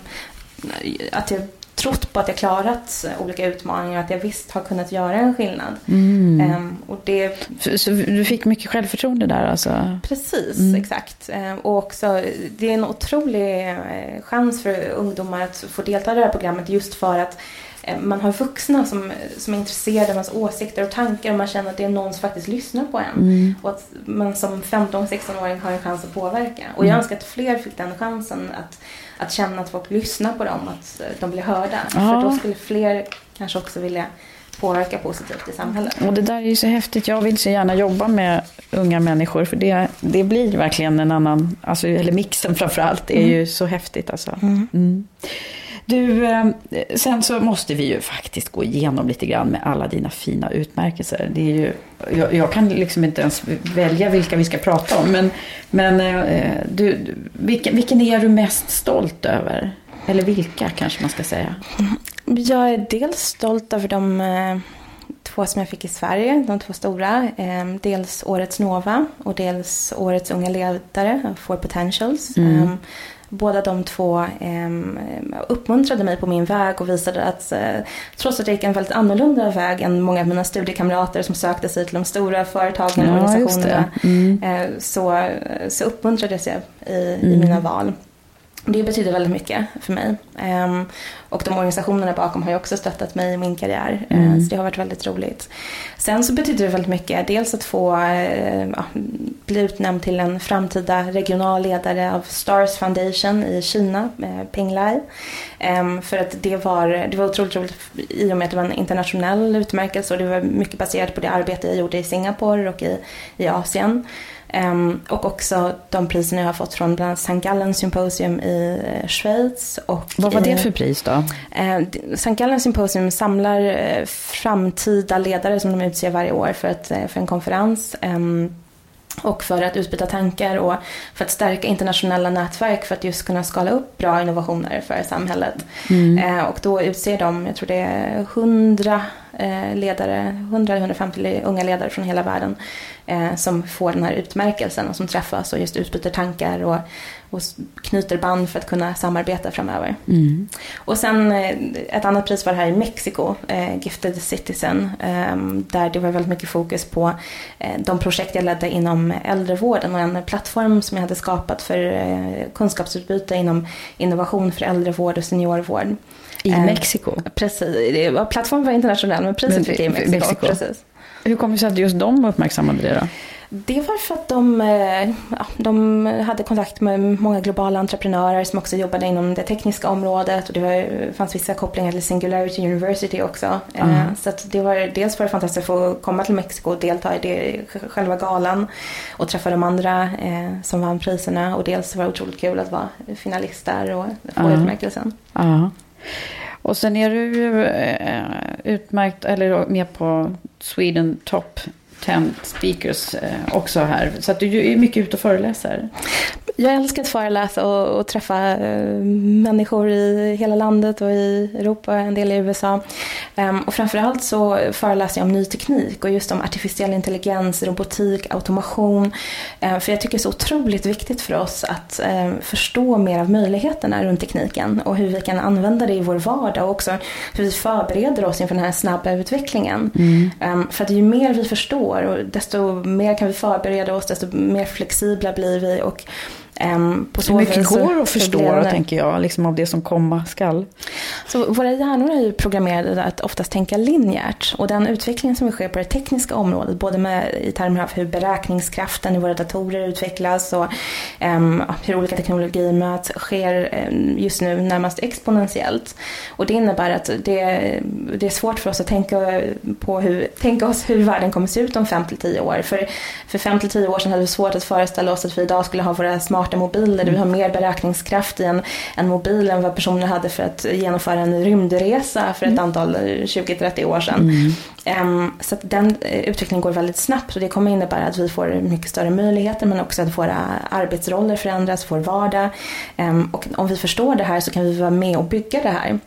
att jag trott på att jag klarat olika utmaningar, att jag visst har kunnat göra en skillnad. Mm. Um, och det... Så du fick mycket självförtroende där alltså? Precis, mm. exakt. Um, och också, det är en otrolig uh, chans för ungdomar att få delta i det här programmet just för att man har vuxna som, som är intresserade av ens åsikter och tankar och man känner att det är någon som faktiskt lyssnar på en. Mm. Och att man som 15-16-åring har en chans att påverka. Och jag mm. önskar att fler fick den chansen att att känna att folk lyssnar på dem, att de blir hörda. Ja. För då skulle fler kanske också vilja påverka positivt i samhället. Och det där är ju så häftigt. Jag vill så gärna jobba med unga människor för det, det blir verkligen en annan, alltså, eller mixen framförallt, det är mm. ju så häftigt alltså. Mm. Mm. Du, eh, sen så måste vi ju faktiskt gå igenom lite grann med alla dina fina utmärkelser. Det är ju, jag, jag kan liksom inte ens välja vilka vi ska prata om. Men, men eh, du, vilken, vilken är du mest stolt över? Eller vilka kanske man ska säga? Jag är dels stolt över de eh, två som jag fick i Sverige, de två stora. Dels Årets Nova och dels Årets Unga Ledare, For Potentials. Mm båda de två eh, uppmuntrade mig på min väg och visade att eh, trots att jag gick en väldigt annorlunda väg än många av mina studiekamrater som sökte sig till de stora företagen och ja, organisationerna mm. eh, så, så uppmuntrades jag i, mm. i mina val. Det betyder väldigt mycket för mig. Um, och de organisationerna bakom har ju också stöttat mig i min karriär. Eh, mm. Så det har varit väldigt roligt. Sen så betyder det väldigt mycket. Dels att få uh, ja, bli utnämnd till en framtida regional ledare av Stars Foundation i Kina, uh, Penglai. Um, för att det var, det var otroligt roligt i och med att det var en internationell utmärkelse och det var mycket baserat på det arbete jag gjorde i Singapore och i, i Asien. Um, och också de priserna jag har fått från bland annat St. Gallen Symposium i uh, Schweiz. Och Vad var det för pris då? Uh, St. Gallen Symposium samlar uh, framtida ledare som de utser varje år för, ett, för en konferens. Um, och för att utbyta tankar och för att stärka internationella nätverk för att just kunna skala upp bra innovationer för samhället. Mm. och då utser de, jag tror det är 100 ledare, 100-150 unga ledare från hela världen eh, som får den här utmärkelsen och som träffas och just utbyter tankar och, och knyter band för att kunna samarbeta framöver. Mm. Och sen eh, ett annat pris var här i Mexiko, eh, Gifted Citizen, eh, där det var väldigt mycket fokus på eh, de projekt jag ledde inom äldrevården och en plattform som jag hade skapat för eh, kunskapsutbyte inom innovation för äldrevård och seniorvård. I Mexiko? Precis, plattformen var internationell men priset fick jag i Mexiko. Mexiko. Precis. Hur kommer det sig att just de uppmärksammade det då? Det var för att de, eh, ja, de hade kontakt med många globala entreprenörer som också jobbade inom det tekniska området och det var, fanns vissa kopplingar till Singularity University också. Mm. Så det var, dels var det fantastiskt att få komma till Mexiko och delta i det, själva galan och träffa de andra eh, som vann priserna och dels var det otroligt kul att vara finalist där och få mm. utmärkelsen. Mm. Och sen är du ju eh, utmärkt, eller med på Sweden Top. 10 speakers eh, också här. Så att du är mycket ute och föreläser. Jag älskar att föreläsa och, och träffa eh, människor i hela landet och i Europa, en del i USA. Um, och framförallt så föreläser jag om ny teknik och just om artificiell intelligens, robotik, automation. Um, för jag tycker det är så otroligt viktigt för oss att um, förstå mer av möjligheterna runt tekniken och hur vi kan använda det i vår vardag och också hur vi förbereder oss inför den här snabba utvecklingen. Mm. för att ju mer vi förstår, desto mer kan vi förbereda oss, desto mer flexibla blir vi. Och på så mycket går att förstå tänker jag, liksom av det som komma skall? Så våra hjärnor är ju programmerade att oftast tänka linjärt. Och den utvecklingen som sker på det tekniska området, både med, i termer av hur beräkningskraften i våra datorer utvecklas och um, hur olika teknologier möts, sker um, just nu närmast exponentiellt. Och det innebär att det, det är svårt för oss att tänka, på hur, tänka oss hur världen kommer se ut om 5-10 år. För, för 5-10 år sedan hade vi svårt att föreställa oss att vi idag skulle ha våra smarta smarta mobiler vi har mer beräkningskraft i en, en mobil än vad personer hade för att genomföra en rymdresa för ett antal 20-30 år sedan. Um, så att den eh, utvecklingen går väldigt snabbt och det kommer innebära att vi får mycket större möjligheter men också att våra arbetsroller förändras, vår vardag. Um, och om vi förstår det här så kan vi vara med och bygga det här.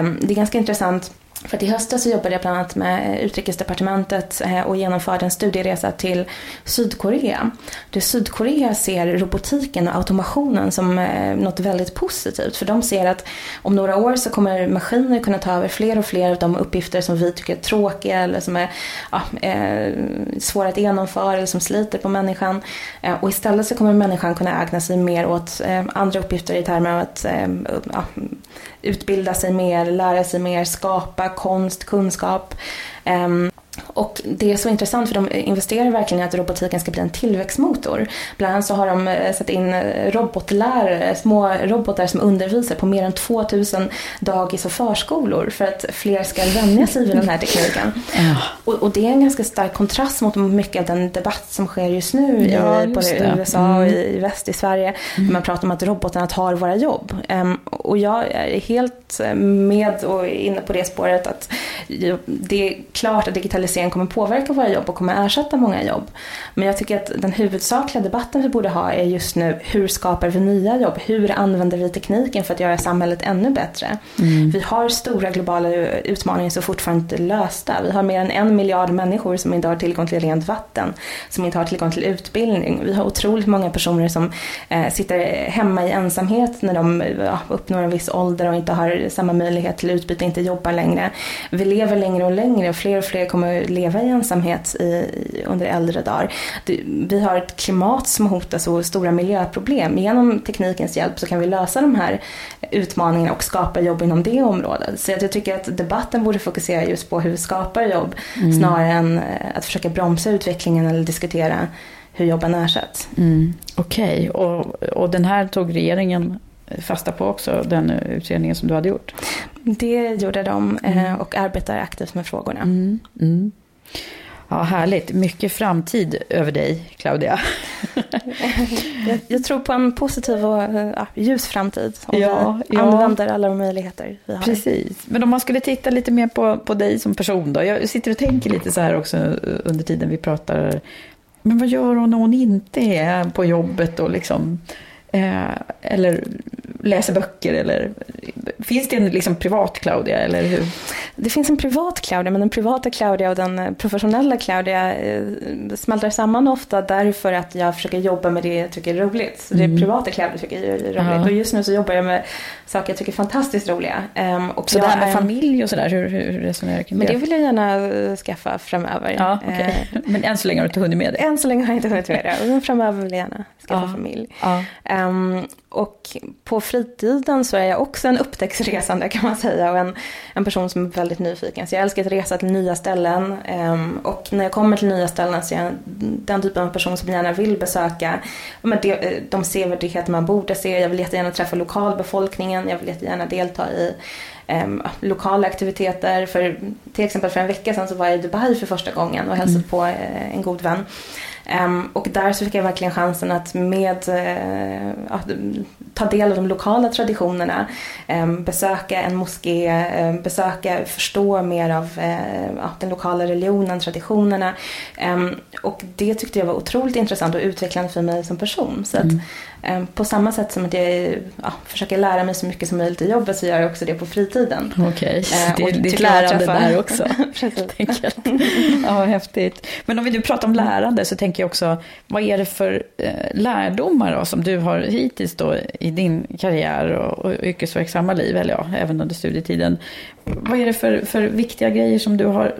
Um, det är ganska intressant för att i höstas så jobbade jag bland annat med eh, Utrikesdepartementet eh, och genomförde en studieresa till Sydkorea. Där Sydkorea ser robotiken och automationen som eh, något väldigt positivt. För de ser att om några år så kommer maskiner kunna ta över fler och fler av de uppgifter som vi tycker är tråkiga eller som är ja, svåra att genomföra eller som sliter på människan. Och istället så kommer människan kunna ägna sig mer åt andra uppgifter i termer av att ja, utbilda sig mer, lära sig mer, skapa konst, kunskap. Um, och det är så intressant för de investerar verkligen i att robotiken ska bli en tillväxtmotor. Bland annat så har de eh, satt in eh, robotlärare, små robotar som undervisar på mer än 2000 dagis och förskolor för att fler ska vänja sig vid den här tekniken. Ja. Och, och, det är en ganska stark kontrast mot mycket av den debatt som sker just nu ja, i både det. USA och i, i väst, i Sverige. Mm. Man pratar om att robotarna tar våra jobb. Um, och jag är helt med och inne på det spåret att det är klart att digitaliseringen digitalisering kommer påverka våra jobb och kommer ersätta många jobb. Men jag tycker att den huvudsakliga debatten vi borde ha är just nu hur skapar vi nya jobb? Hur använder vi tekniken för att göra samhället ännu bättre? Mm. Vi har stora globala utmaningar som fortfarande inte är lösta. Vi har mer än en miljard människor som inte har tillgång till rent vatten, som inte har tillgång till utbildning. Vi har otroligt många personer som eh, sitter hemma i ensamhet när de ja, uppnår en viss ålder och inte har samma möjlighet till utbyte, inte jobbar längre. Vi lever längre och längre och fler och fler kommer leva i ensamhet i, under äldre dagar. Vi har ett klimat som hotas och stora miljöproblem. Genom teknikens hjälp så kan vi lösa de här utmaningarna och skapa jobb inom det området. Så jag tycker att debatten borde fokusera just på hur vi skapar jobb mm. snarare än eh, att försöka bromsa utvecklingen eller diskutera hur jobben ersätts. Mm. Okej, okay. och, och den här tog regeringen fasta på också, den utredningen som du hade gjort? Det gjorde de eh, mm. och arbetar aktivt med frågorna. Mm. Mm. Ja, härligt. Mycket framtid över dig, Claudia. jag, jag, tror på en positiv och ja, ljus framtid. Om ja, vi ja. använder alla de möjligheter vi har. Precis. Men om man skulle titta lite mer på, på dig som person då. Jag sitter och tänker lite så här också under tiden vi pratar. Men vad gör hon när hon inte är på jobbet och liksom Eh, eller läser böcker eller finns det en liksom privat Claudia eller hur? Det finns en privat Claudia men den privata Claudia och den professionella Claudia eh, smälter samman ofta därför att jag försöker jobba med det jag tycker är roligt. Så mm. det privata Claudia tycker jag är roligt -huh. och just nu så jobbar jag med saker jag tycker är fantastiskt roliga. Um, och så det här med familj och sådär, hur, hur resonerar du kring det? Men det vill jag gärna uh, skaffa framöver. Ja, okay. uh, men än så länge har du inte hunnit med det? Än så länge har jag inte hunnit med det, men framöver vill jag gärna skaffa ja. familj. Ja. Um, och på fritiden så är jag också en upptäcktsresande kan man säga och en, en person som är väldigt nyfiken. Så jag älskar att resa till nya ställen um, och när jag kommer till nya ställen så är jag den typen av person som gärna vill besöka men de, eh, de sevärdheter man borde se. Jag vill jättegärna träffa lokalbefolkningen, jag vill jättegärna delta i um, lokala aktiviteter. För, till exempel för en vecka sedan så var jag i Dubai för första gången och hälsade mm. på uh, en god vän. Um, och där så fick jag verkligen chansen att med, uh, att ta del av de lokala traditionerna, um, besöka en moské, ehm, besöka, förstå mer av uh, den lokala religionen, traditionerna. Um, och det tyckte jag var otroligt intressant och utvecklande för mig som person. Så mm. att, på samma sätt som att jag ja, försöker lära mig så mycket som möjligt i jobbet så gör jag också det på fritiden. Okej, okay. Ehm, det är ditt lärande där också. ja, häftigt. Men om vi nu pratar om lärande så tänker jag också, vad är det för eh, lärdomar då, som du har hittills då i din karriär och, och yrkesverksamma liv, eller ja, även under studietiden. Vad är det för, för viktiga grejer som du har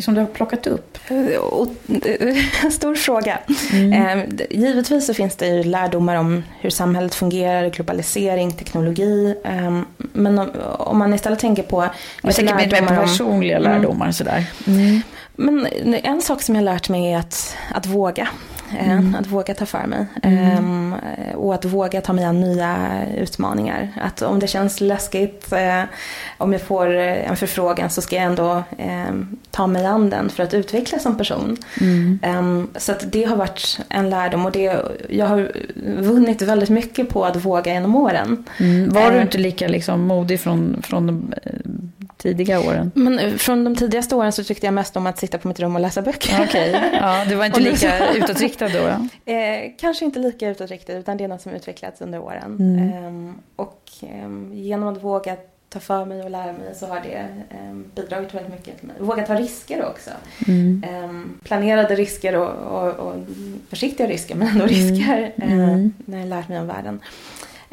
som du har plockat upp? Eh, stor fråga. Mm. Ehm, givetvis så finns det ju lärdomar om hur samhället fungerar, globalisering, teknologi. Ehm, men om man istället tänker på... Jag tänker mer personliga om, mm. lärdomar mm. sådär. Mm. Men en sak som jag har lärt mig är att, att våga. Eh, mm. Att våga ta för mig. Mm. Eh, och att våga ta mig an nya utmaningar. Att om det känns läskigt, eh, om jag får eh, en förfrågan så ska jag ändå ehm, ta mig an den för att utvecklas som person. Mm. Ehm, så att det har varit en lärdom och det, jag har vunnit väldigt mycket på att våga genom åren. Mm. Var du inte lika liksom, modig från, från tidiga åren? Men från de tidigaste åren så tyckte jag mest om att sitta på mitt rum och läsa böcker. Okej, okay. ja, du var inte lika utåtriktad då? Ja. Eh, kanske inte lika utåtriktad utan det är något som utvecklats under åren. Mm. Eh, och eh, genom att våga ta för mig och lära mig så har det eh, bidragit väldigt mycket till mig. Våga ta risker också. Mm. Eh, planerade risker och, och, och, försiktiga risker men ändå risker mm. eh, när jag lärt mig om världen.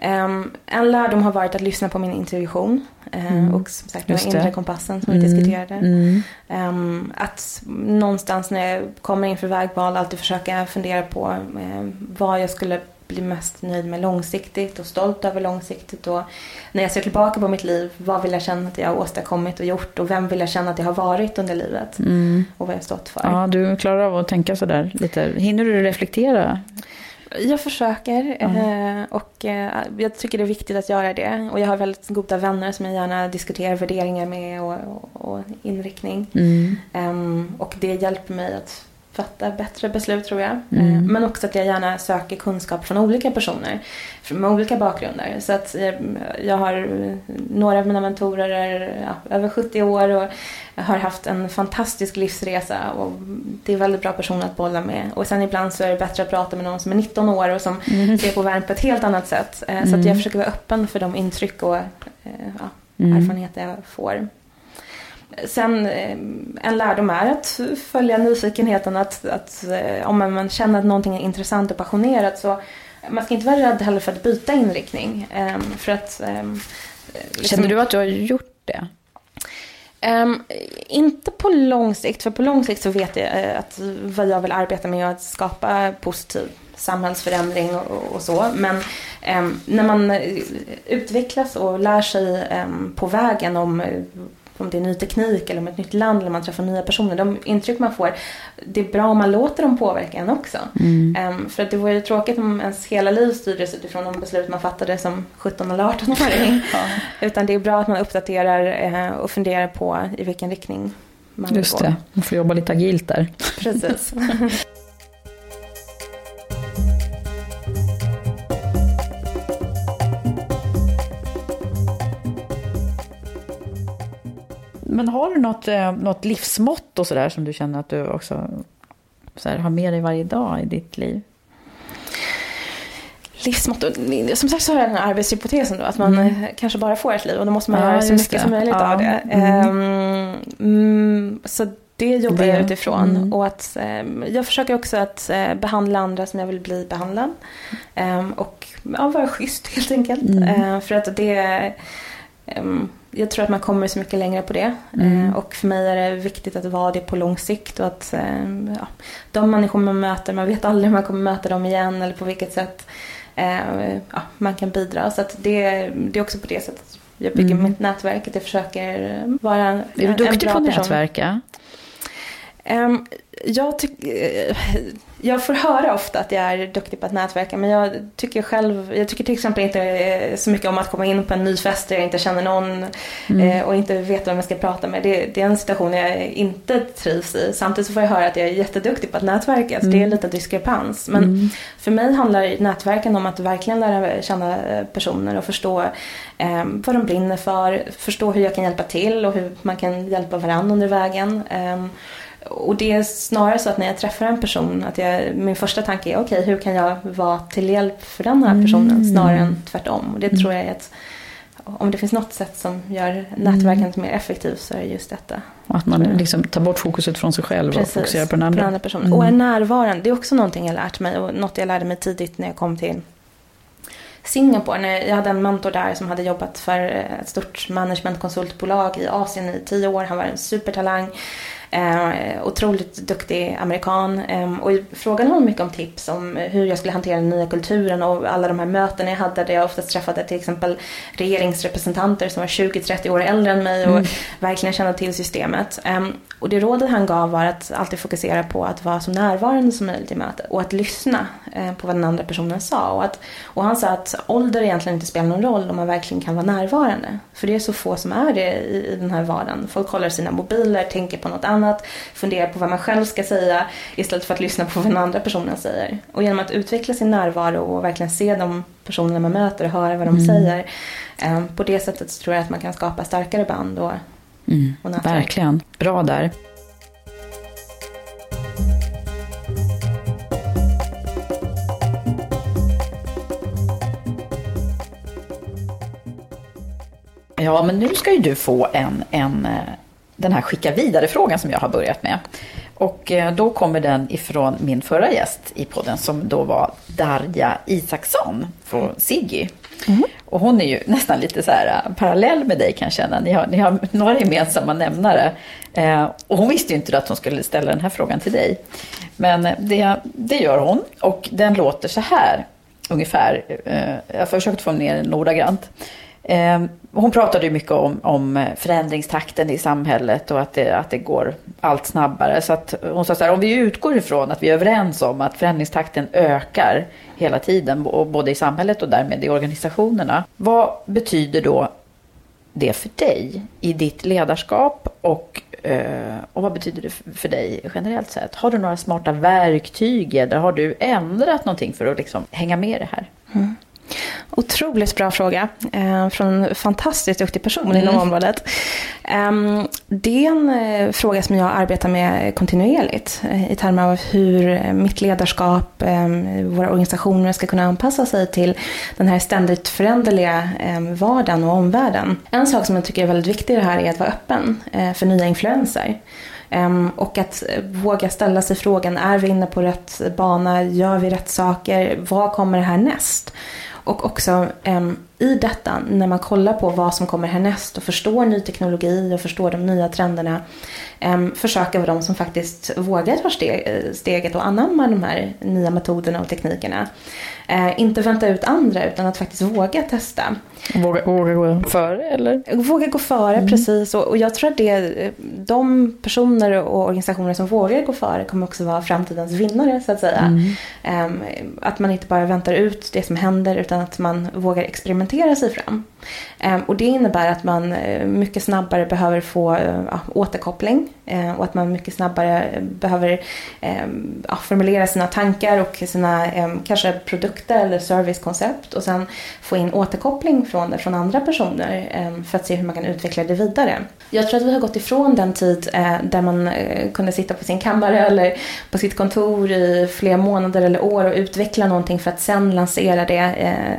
Um, en lärdom har varit att lyssna på min intuition. Uh, mm. Och som sagt den inre kompassen som mm. vi diskuterade. Mm. Um, att någonstans när jag kommer inför vägval alltid försöka fundera på uh, vad jag skulle bli mest nöjd med långsiktigt och stolt över långsiktigt. Och när jag ser tillbaka på mitt liv, vad vill jag känna att jag har åstadkommit och gjort och vem vill jag känna att jag har varit under livet mm. och vad jag har stått för. Ja, du klarar av att tänka sådär lite. Hinner du reflektera jag försöker mm. och eh, jag tycker det är viktigt att göra det. Och jag har väldigt goda vänner som jag gärna diskuterar värderingar med och, och, och inriktning. Mm. Um, och det hjälper mig att fatta bättre beslut tror jag. Mm. Eh, men också att jag gärna söker kunskap från olika personer med olika bakgrunder. Så att eh, jag har några av mina mentorer är ja, över 70 år och har haft en fantastisk livsresa och det är väldigt bra personer att bolla med. Och sen ibland så är det bättre att prata med någon som är 19 år och som mm. ser på världen på ett helt annat sätt. Så att jag mm. försöker vara öppen för de intryck och ja, mm. erfarenheter jag får. Sen eh, en lärdom är att följa nyfikenheten. Att, att eh, om man känner att någonting är intressant och passionerat så man ska inte vara rädd heller för att byta inriktning. Ehm, för att, ehm, liksom, Känner du att du har gjort det? Um, inte på lång sikt, för på lång sikt så vet jag uh, att vad jag vill arbeta med är att skapa positiv samhällsförändring och, och så. Men um, när man utvecklas och lär sig um, på vägen om om det är ny teknik eller om ett nytt land eller man träffar nya personer. De intryck man får, det är bra om man låter dem påverka en också. Mm. Um, för att det vore ju tråkigt om ens hela liv styrdes utifrån de beslut man fattade som 17 eller 18-åring. ja. Utan det är bra att man uppdaterar uh, och funderar på i vilken riktning man vill Just gå. Just det, man får jobba lite agilt där. Precis. Men har du något, eh, något livsmått och sådär som du känner att du också så här, har med dig varje dag i ditt liv? livsmått. Som sagt så har jag den här arbetshypotesen då, att man mm. kanske bara får ett liv och då måste man ja, göra så mycket det. som möjligt ja. av det. Mm. Um, så det jobbar det. jag utifrån. Mm. Och att, um, jag försöker också att uh, behandla andra som jag vill bli behandlad. Um, och ja, vara schysst helt enkelt. Uh, för att det jag tror att man kommer så mycket längre på det. Mm. Eh, och för mig är det viktigt att vara det på lång sikt. Och att eh, ja, de människor man möter, man vet aldrig om man kommer möta dem igen eller på vilket sätt eh, ja, man kan bidra. Så det, det är också på det sättet jag bygger mm. mitt nätverk. Att jag försöker vara en, Är du duktig på att nätverka? Um, jag, tyck, jag får höra ofta att jag är duktig på att nätverka men jag tycker själv, jag tycker till exempel inte så mycket om att komma in på en ny fest där jag inte känner någon mm. Eh, och inte vet vem jag ska prata med. Det, det, är en situation jag inte trivs i. Samtidigt så får jag höra att jag är jätteduktig på att nätverka så mm. det är mm. lite diskrepans. Men mm. för mig handlar nätverken om att verkligen lära känna personer och förstå eh, vad de brinner för, förstå hur jag kan hjälpa till och hur man kan hjälpa varandra under vägen. Eh, och det är snarare så att när jag träffar en person att jag, min första tanke är okej okay, hur kan jag vara till hjälp för den här personen mm. snarare än tvärtom. Och det mm. tror jag är ett om det finns något sätt som gör nätverkandet mm. mer effektivt så är det just detta. Att man liksom tar bort fokuset från sig själv Precis, och fokuserar på den andra. På den andra personen. Mm. Och är närvarande, det är också någonting jag lärt mig och något jag lärde mig tidigt när jag kom till Singapore. När jag hade en mentor där som hade jobbat för ett stort managementkonsultbolag i Asien i tio år. Han var en supertalang. Eh, otroligt duktig amerikan. Eh, och frågade honom mycket om tips om hur jag skulle hantera den nya kulturen och alla de här mötena jag hade där jag oftast träffade till exempel regeringsrepresentanter som var 20-30 år äldre än mig och mm. verkligen kände till systemet. Eh, och det rådet han gav var att alltid fokusera på att vara så närvarande som möjligt i mötet och att lyssna eh, på vad den andra personen sa. Och, att, och han sa att ålder egentligen inte spelar någon roll om man verkligen kan vara närvarande. För det är så få som är det i, i den här vardagen. Folk kollar sina mobiler, tänker på något annat, funderar på vad man själv ska säga istället för att lyssna på vad den andra personen säger. Och genom att utveckla sin närvaro och verkligen se de personerna man möter och höra vad de mm. säger. Eh, på det sättet så tror jag att man kan skapa starkare band och, mm, och Verkligen. Bra där. Ja, men nu ska ju du få en, en, eh, den här skicka vidare-frågan som jag har börjat med. Och eh, då kommer den ifrån min förra gäst i podden som då var Darja Isaksson från Siggy. Mm. Och hon är ju nästan lite så här eh, parallell med dig kan jag känna. Ni har, ni har några gemensamma nämnare. Eh, och hon visste ju inte att hon skulle ställa den här frågan till dig. Men det, det gör hon och den låter så här ungefär. Eh, jag har försökt få ner den ordagrant. Ehm, hon pratade ju mycket om, om förändringstakten i samhället och att det, att det går allt snabbare. Så att hon sa så här, om vi utgår ifrån att vi är överens om att förändringstakten ökar hela tiden, både i samhället och därmed i organisationerna. Vad betyder då det för dig i ditt ledarskap och, eh, och vad betyder det för dig generellt sett? Har du några smarta verktyg eller har du ändrat någonting för att liksom hänga med i det här? Mm. Otroligt bra fråga eh, från en fantastiskt duktig person mm. inom området. Eh, det är en eh, fråga som jag arbetar med kontinuerligt eh, i termer av hur mitt ledarskap, ehm, våra organisationer ska kunna anpassa sig till den här ständigt föränderliga ehm, vardagen och omvärlden. En sak som jag tycker är väldigt viktig i det här är att vara öppen eh, för nya influenser. Um, och att våga ställa sig frågan, är vi inne på rätt bana? Gör vi rätt saker? Vad kommer härnäst? Och också um, i detta, när man kollar på vad som kommer härnäst och förstår ny teknologi och förstår de nya trenderna, um, försöka vara de som faktiskt vågar ta steg, steget och anamma de här nya metoderna och teknikerna. Uh, inte vänta ut andra utan att faktiskt våga testa. Våga, våga gå före eller? Våga gå före, mm. precis. Och, jag tror att det, de personer och organisationer som vågar gå före kommer också vara framtidens vinnare så att säga. Mm. Um, att man inte bara väntar ut det som händer utan att man vågar experimentera sig fram. Ehm, och det innebär att man eh, mycket snabbare behöver få eh, ja, återkoppling eh, och att man mycket snabbare behöver ehm, ja, formulera sina tankar och sina ehm, kanske produkter eller servicekoncept och sen få in återkoppling från det från andra personer för att se hur man kan utveckla det vidare. Jag tror att vi har gått ifrån den tid där man kunde sitta på sin kammare eller på sitt kontor i flera månader eller år och utveckla någonting för att sen lansera det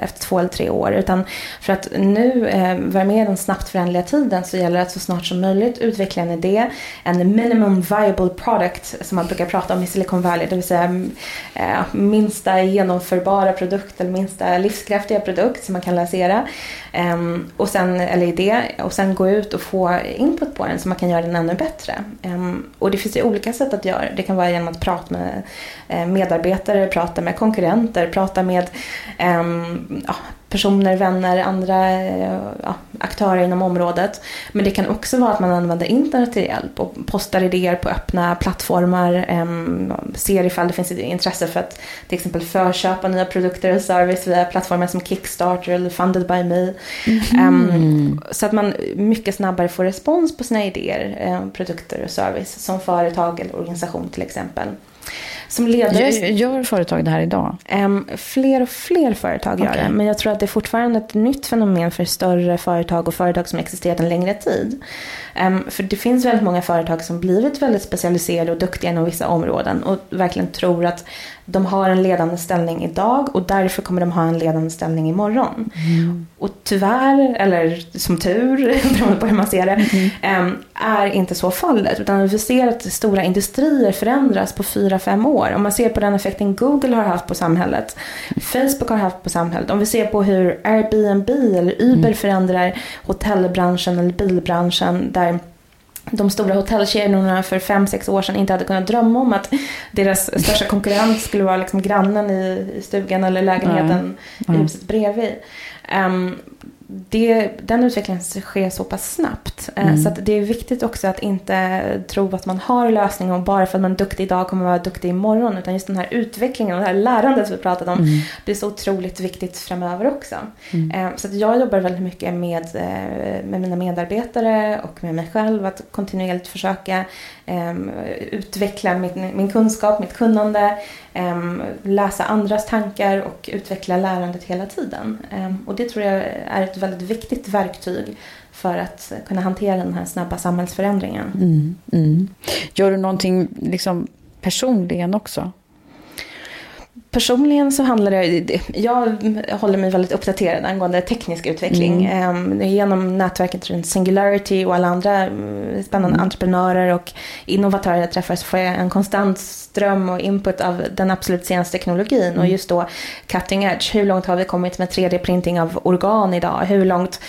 efter två eller tre år. Utan för att nu eh, vara med i den snabbt föränderliga tiden så gäller det att så snart som möjligt utveckla en idé, en minimum viable product som man brukar prata om i Silicon Valley, det vill säga mm, eh, minsta genomförbara produkt eller minsta livskraftiga produkt som man kan lansera Eh, och sen, eller idé, och sen gå ut och få input på den så man kan göra den ännu bättre. Ehm, och det finns ju olika sätt att göra det. kan vara genom att prata med eh, medarbetare, prata med konkurrenter, prata med ehm, ja, personer, vänner, andra ja, aktörer inom området. Men det kan också vara att man använder internet till hjälp och postar idéer på öppna plattformar. Um, ser ifall det finns intresse för att till exempel förköpa nya produkter och service via plattformar som Kickstarter eller Funded by Me. Mm. Um, så att man mycket snabbare får respons på sina idéer, um, produkter och service som företag eller organisation till exempel. Som ledare... Gör företag det här idag? Um, fler och fler företag gör det. Men jag tror att det är fortfarande ett nytt fenomen för större företag och företag som existerat en längre tid. Um, för det finns väldigt många företag som blivit väldigt specialiserade och duktiga inom vissa områden och verkligen tror att de har en ledande ställning idag och därför kommer de ha en ledande ställning imorgon. Mm. Och tyvärr, eller som tur, beroende på hur man ser det, mm. är inte så fallet. Utan vi ser att stora industrier förändras på fyra fem år. Om man ser på den effekten Google har haft på samhället, Facebook har haft på samhället. Om vi ser på hur Airbnb eller Uber mm. förändrar hotellbranschen eller bilbranschen där de stora hotellkedjorna för fem sex år sedan inte hade kunnat drömma om att deras största konkurrent skulle vara liksom grannen i, i stugan eller lägenheten i huset bredvid. Um, det, den utvecklingen sker så pass snabbt. Eh, Mm. Så det är viktigt också att inte tro att man har lösningen och bara för att man är duktig idag kommer man vara duktig imorgon. Utan just den här utvecklingen och det här lärandet som vi pratat om. Mm. Är så otroligt viktigt framöver också. Mm. Eh, Så jag jobbar väldigt mycket med, eh, med mina medarbetare och med mig själv. Att kontinuerligt försöka eh, utveckla min, min kunskap, mitt kunnande. eh, Läsa andras tankar och utveckla lärandet hela tiden. Eh, Och det tror jag är ett väldigt viktigt verktyg för att kunna hantera den här snabba samhällsförändringen. Mm, mm. Gör du någonting liksom personligen också? Personligen så handlar det, jag håller mig väldigt uppdaterad angående teknisk utveckling. Mm. Genom nätverket runt Singularity och alla andra mm, spännande entreprenörer och innovatörer jag träffar så får jag en konstant ström och input av den absolut senaste teknologin. Och just då cutting edge, hur långt har vi kommit med 3D-printing av organ idag? Hur långt,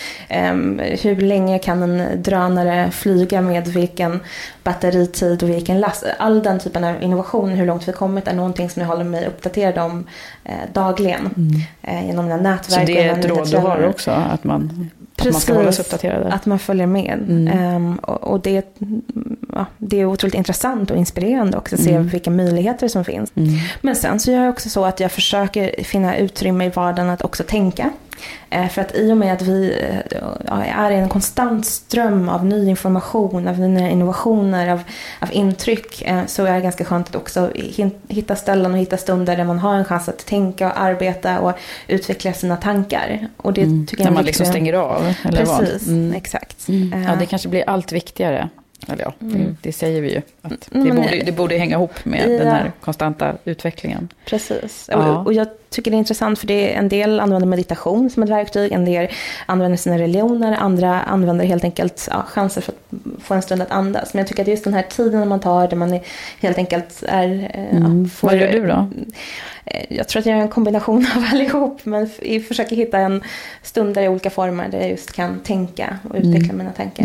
um, hur länge kan en drönare flyga med vilken batteritid och vilken last? All den typen av innovation, hur långt vi kommit är någonting som jag håller mig uppdaterad om eh, dagligen. Eh, genom mina nätverk. Så det är ett råd du har också? Att man, att man ska hålla sig uppdaterad? att man följer med. Mm. Ehm, och och det, ja, det är otroligt intressant och inspirerande också att se Mm. vilka möjligheter som finns. Mm. Men sen så gör jag också så att jag försöker finna utrymme i vardagen att också tänka. Eh, För att i och med att vi eh, är i en konstant ström av ny information, av nya innovationer, av, av intryck eh, så är det ganska skönt att också hitta ställen och hitta stunder där man har en chans att tänka och arbeta och utveckla sina tankar. Och det Mm. tycker jag När är man liksom stänger av? Eller Precis, vad? Mm. exakt. Mm. Ja, det kanske blir allt viktigare. Eller ja, det, Mm. det säger vi ju. Att det, Mm, borde, det borde hänga ihop med Ja. den här konstanta utvecklingen. Precis. Ja. Och, och jag tycker det är intressant för det är en del använder meditation som ett verktyg, en del använder sina religioner, andra använder helt enkelt ja, chanser för att få en stund att andas. Men jag tycker att just den här tiden man tar där man är, helt enkelt är... eh, Mm. Ja, får, Vad gör du då? Eh, Jag tror att jag gör en kombination av allihop, men försöker hitta en stund där i olika former där jag just kan tänka och utveckla Mm. mina tankar.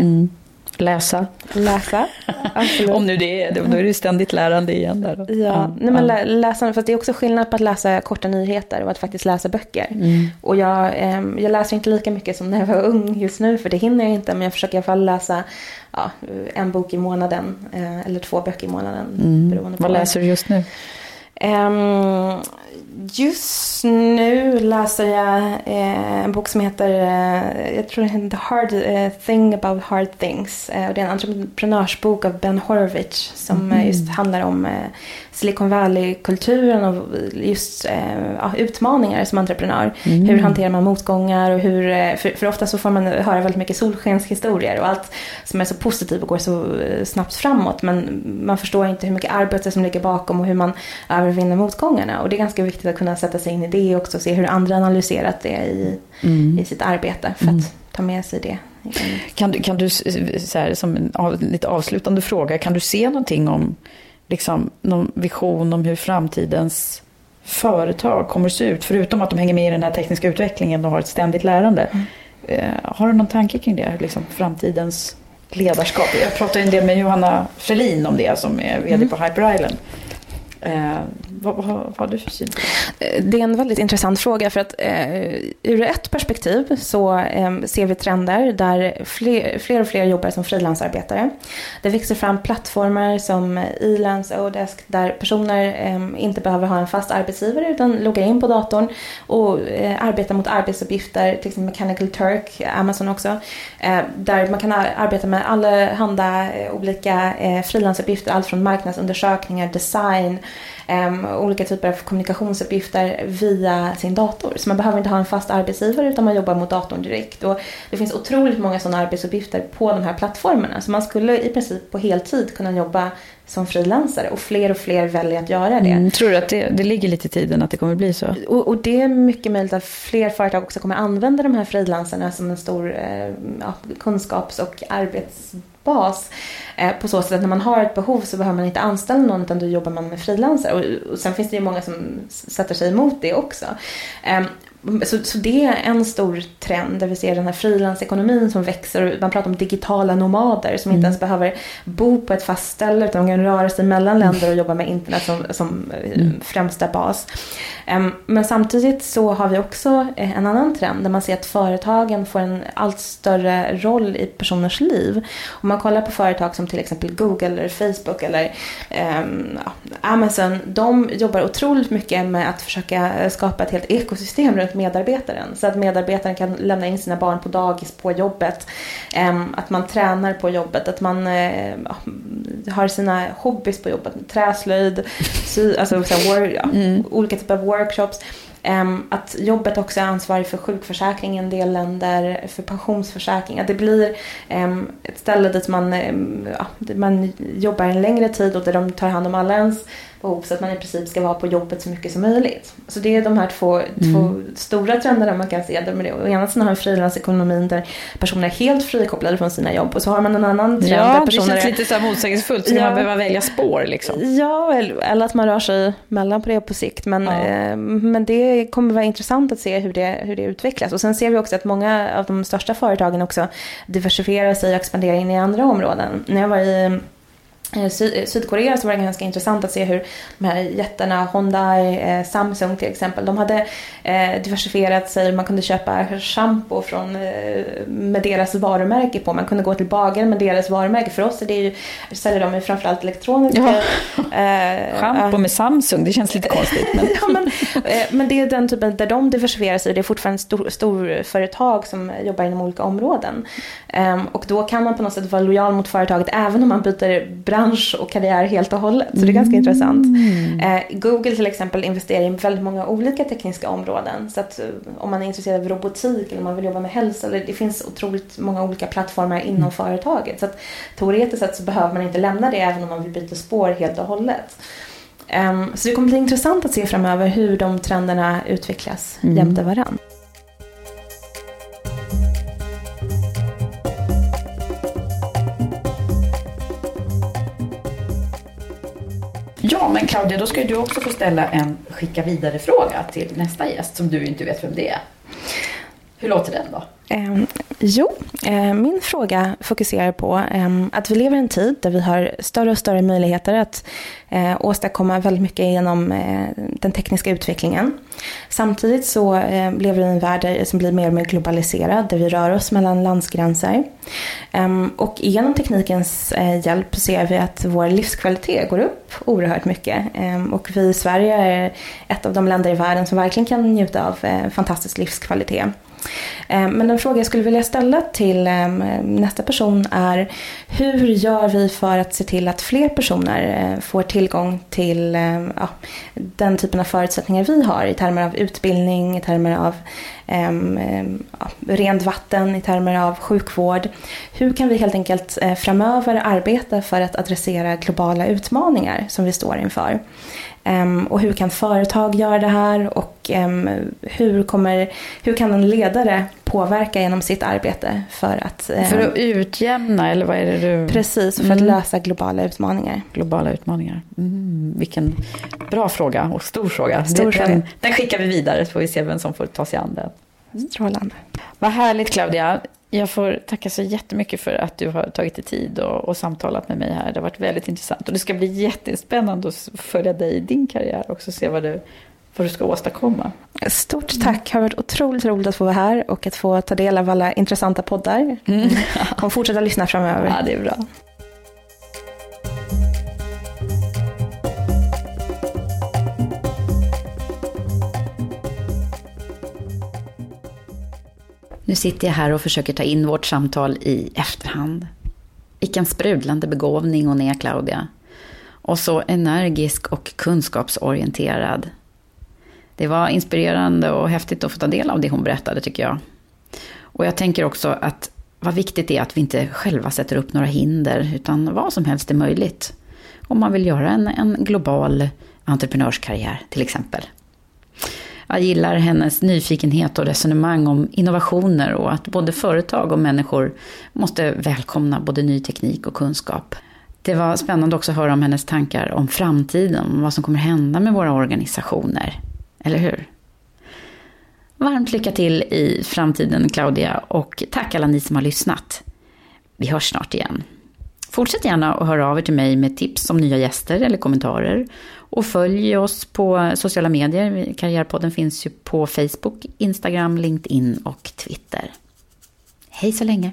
Mm. Läsa. Läsa, absolut. Om nu det är, då är det ständigt lärande igen där. Då. Ja, nej men lä- läsa, för det är också skillnad på att läsa korta nyheter och att faktiskt läsa böcker. Mm. Och jag, ehm, jag läser inte lika mycket som när jag var ung just nu, för det hinner jag inte. Men jag försöker i alla fall läsa ja, en bok i månaden, eh, eller två böcker i månaden. Mm. Vad läser du just nu? Ehm, just nu läser jag eh, en bok som heter, eh, jag tror det heter The Hard eh, Thing About Hard Things. Och det är en entreprenörsbok av Ben Horowitz som eh, just handlar om Silicon Valley-kulturen och just eh, ja, utmaningar som entreprenör. Mm. Hur hanterar man motgångar och hur, eh, för, för ofta så får man höra väldigt mycket solskenshistorier och allt som är så positivt och går så eh, snabbt framåt. Men man förstår inte hur mycket arbete som ligger bakom och hur man övervinner motgångarna. Och det är ganska viktigt att kunna sätta sig in i det också och se hur andra analyserat det i, Mm. i sitt arbete för Mm. att ta med sig det. Kan du, kan du så här, som en av, lite avslutande fråga, kan du se någonting om liksom, någon vision om hur framtidens företag kommer att se ut? Förutom att de hänger med i den här tekniska utvecklingen och har ett ständigt lärande. Eh, har du någon tanke kring det? Liksom framtidens ledarskap? Jag pratade en del med Johanna Frelin om det som är vd på Hyper Island. Eh, vad, vad, vad har du för syn på det? Eh, det är en väldigt intressant fråga för att eh, ur ett perspektiv så eh, ser vi trender där fler, fler och fler jobbar som frilansarbetare. Det växer fram plattformar som Elance, Odesk där personer eh, inte behöver ha en fast arbetsgivare utan loggar in på datorn och eh, arbetar mot arbetsuppgifter, till exempel Mechanical Turk, Amazon också, eh, där man kan arbeta med allehanda eh, olika eh, frilansuppgifter, allt från marknadsundersökningar, design, Ehm, olika typer av kommunikationsuppgifter via sin dator. Så man behöver inte ha en fast arbetsgivare utan man jobbar mot datorn direkt. Och det finns otroligt många sådana arbetsuppgifter på de här plattformarna. Så man skulle i princip på heltid kunna jobba som frilansare och fler och fler väljer att göra det. Mm, tror du att det, det ligger lite i tiden att det kommer bli så? Och, och det är mycket möjligt att fler företag också kommer använda de här frilansarna som en stor eh, kunskaps och arbetsbas. Eh, på så sätt att när man har ett behov så behöver man inte anställa någon utan då jobbar man med frilansare. Och, och sen finns det ju många som sätter sig emot det också. Eh, så, så det är en stor trend där vi ser den här frilansekonomin som växer. Man pratar om digitala nomader som inte ens behöver bo på ett fast ställe utan de kan röra sig mellan länder och jobba med internet som, som mm. främsta bas. Um, men samtidigt så har vi också en annan trend där man ser att företagen får en allt större roll i personers liv. Om man kollar på företag som till exempel Google eller Facebook eller um, Amazon. De jobbar otroligt mycket med att försöka skapa ett helt ekosystem runt medarbetaren. Så att medarbetaren kan lämna in sina barn på dagis på jobbet. Um, att man tränar på jobbet. Att man uh, har sina hobbys på jobbet. Träslöjd, sy, alltså, ja, mm. olika typer av workshops. Um, att jobbet också är ansvarig för sjukförsäkring i en del länder, för pensionsförsäkring. Att det blir um, ett ställe dit man, ja, man jobbar en längre tid och där de tar hand om alla ens behov så att man i princip ska vara på jobbet så mycket som möjligt. Så det är de här två, mm. två stora trenderna man kan se. Där å ena sidan har vi frilansekonomin där personer är helt frikopplade från sina jobb och så har man en annan trend ja, där personer... det känns lite så motsägelsefullt. Ska ja, man behöva välja spår liksom? Ja, eller att man rör sig mellan på det på sikt. Men, ja. eh, men det kommer vara intressant att se hur det, hur det utvecklas. Och sen ser vi också att många av de största företagen också diversifierar sig och expanderar in i andra områden. När jag var i Eh, Sydkorea så var det ganska intressant att se hur de här jättarna, Hyundai, eh, Samsung till exempel, de hade eh, diversifierat sig. Man kunde köpa shampoo från, med deras varumärke på. Man kunde gå till bagaren med deras varumärke. För oss är det ju, säljer de ju framförallt elektroniska. Ja. Eh, shampoo med Samsung, det känns lite konstigt. Men, ja, men, men det är den typen där de diversifierar sig. Det är fortfarande stor, storföretag som jobbar inom olika områden. Um, och då kan man på något sätt vara lojal mot företaget även om man byter bransch och karriär helt och hållet. Så det är ganska mm. intressant. Uh, Google till exempel investerar i väldigt många olika tekniska områden. Så att uh, om man är intresserad av robotik eller om man vill jobba med hälsa. Eller, det finns otroligt många olika plattformar inom mm. företaget. Så att teoretiskt sett så behöver man inte lämna det även om man vill byta spår helt och hållet. Um, så det kommer bli intressant att se framöver hur de trenderna utvecklas mm. jämte varandra. Ja, men Claudia, då ska du också få ställa en skicka vidare-fråga till nästa gäst som du inte vet vem det är. Hur låter den då? Eh, jo, eh, min fråga fokuserar på eh, att vi lever i en tid där vi har större och större möjligheter att eh, åstadkomma väldigt mycket genom eh, den tekniska utvecklingen. Samtidigt så eh, lever vi i en värld som blir mer och mer globaliserad, där vi rör oss mellan landsgränser. Ehm, och genom teknikens eh, hjälp ser vi att vår livskvalitet går upp oerhört mycket. Ehm, och vi i Sverige är ett av de länder i världen som verkligen kan njuta av eh, fantastisk livskvalitet. Eh, men den fråga jag skulle vilja ställa till ehm, nästa person är hur gör vi för att se till att fler personer eh, får tillgång till ehm, ja, den typen av förutsättningar vi har i termer av utbildning, i termer av ehm, ja, rent vatten, i termer av sjukvård. Hur kan vi helt enkelt eh, framöver arbeta för att adressera globala utmaningar som vi står inför? Och hur kan företag göra det här och hur, kommer, hur kan en ledare påverka genom sitt arbete för att... För att utjämna eller vad är det du... Precis, för mm. att lösa globala utmaningar. Globala utmaningar. Mm, vilken bra fråga och stor fråga. Stor den, fråga. den skickar vi vidare så får vi se vem som får ta sig an den. Strålande. Vad härligt Claudia. Jag får tacka så jättemycket för att du har tagit dig tid och, och, samtalat med mig här. Det har varit väldigt intressant och det ska bli jättespännande att följa dig i din karriär och också se vad du, vad du ska åstadkomma. Stort tack. Det har varit otroligt roligt att få vara här och att få ta del av alla intressanta poddar. Mm. kommer fortsätta lyssna framöver. Ja, det är bra. Sitter jag här och försöker ta in vårt samtal i efterhand. Vilken sprudlande begåvning hon är, Claudia. Och så energisk och kunskapsorienterad. Det var inspirerande och häftigt att få ta del av det hon berättade, tycker jag. Och jag tänker också att vad viktigt det är att vi inte själva sätter upp några hinder, utan vad som helst är möjligt. Om man vill göra en, en global entreprenörskarriär, till exempel. Jag gillar hennes nyfikenhet och resonemang om innovationer och att både företag och människor måste välkomna både ny teknik och kunskap. Det var spännande också att höra om hennes tankar om framtiden, om vad som kommer hända med våra organisationer. Eller hur? Varmt lycka till i framtiden Claudia och tack alla ni som har lyssnat. Vi hörs snart igen. Fortsätt gärna att höra av er till mig med tips om nya gäster eller kommentarer. Och följ oss på sociala medier. Karriärpodden finns ju på Facebook, Instagram, LinkedIn och Twitter. Hej så länge!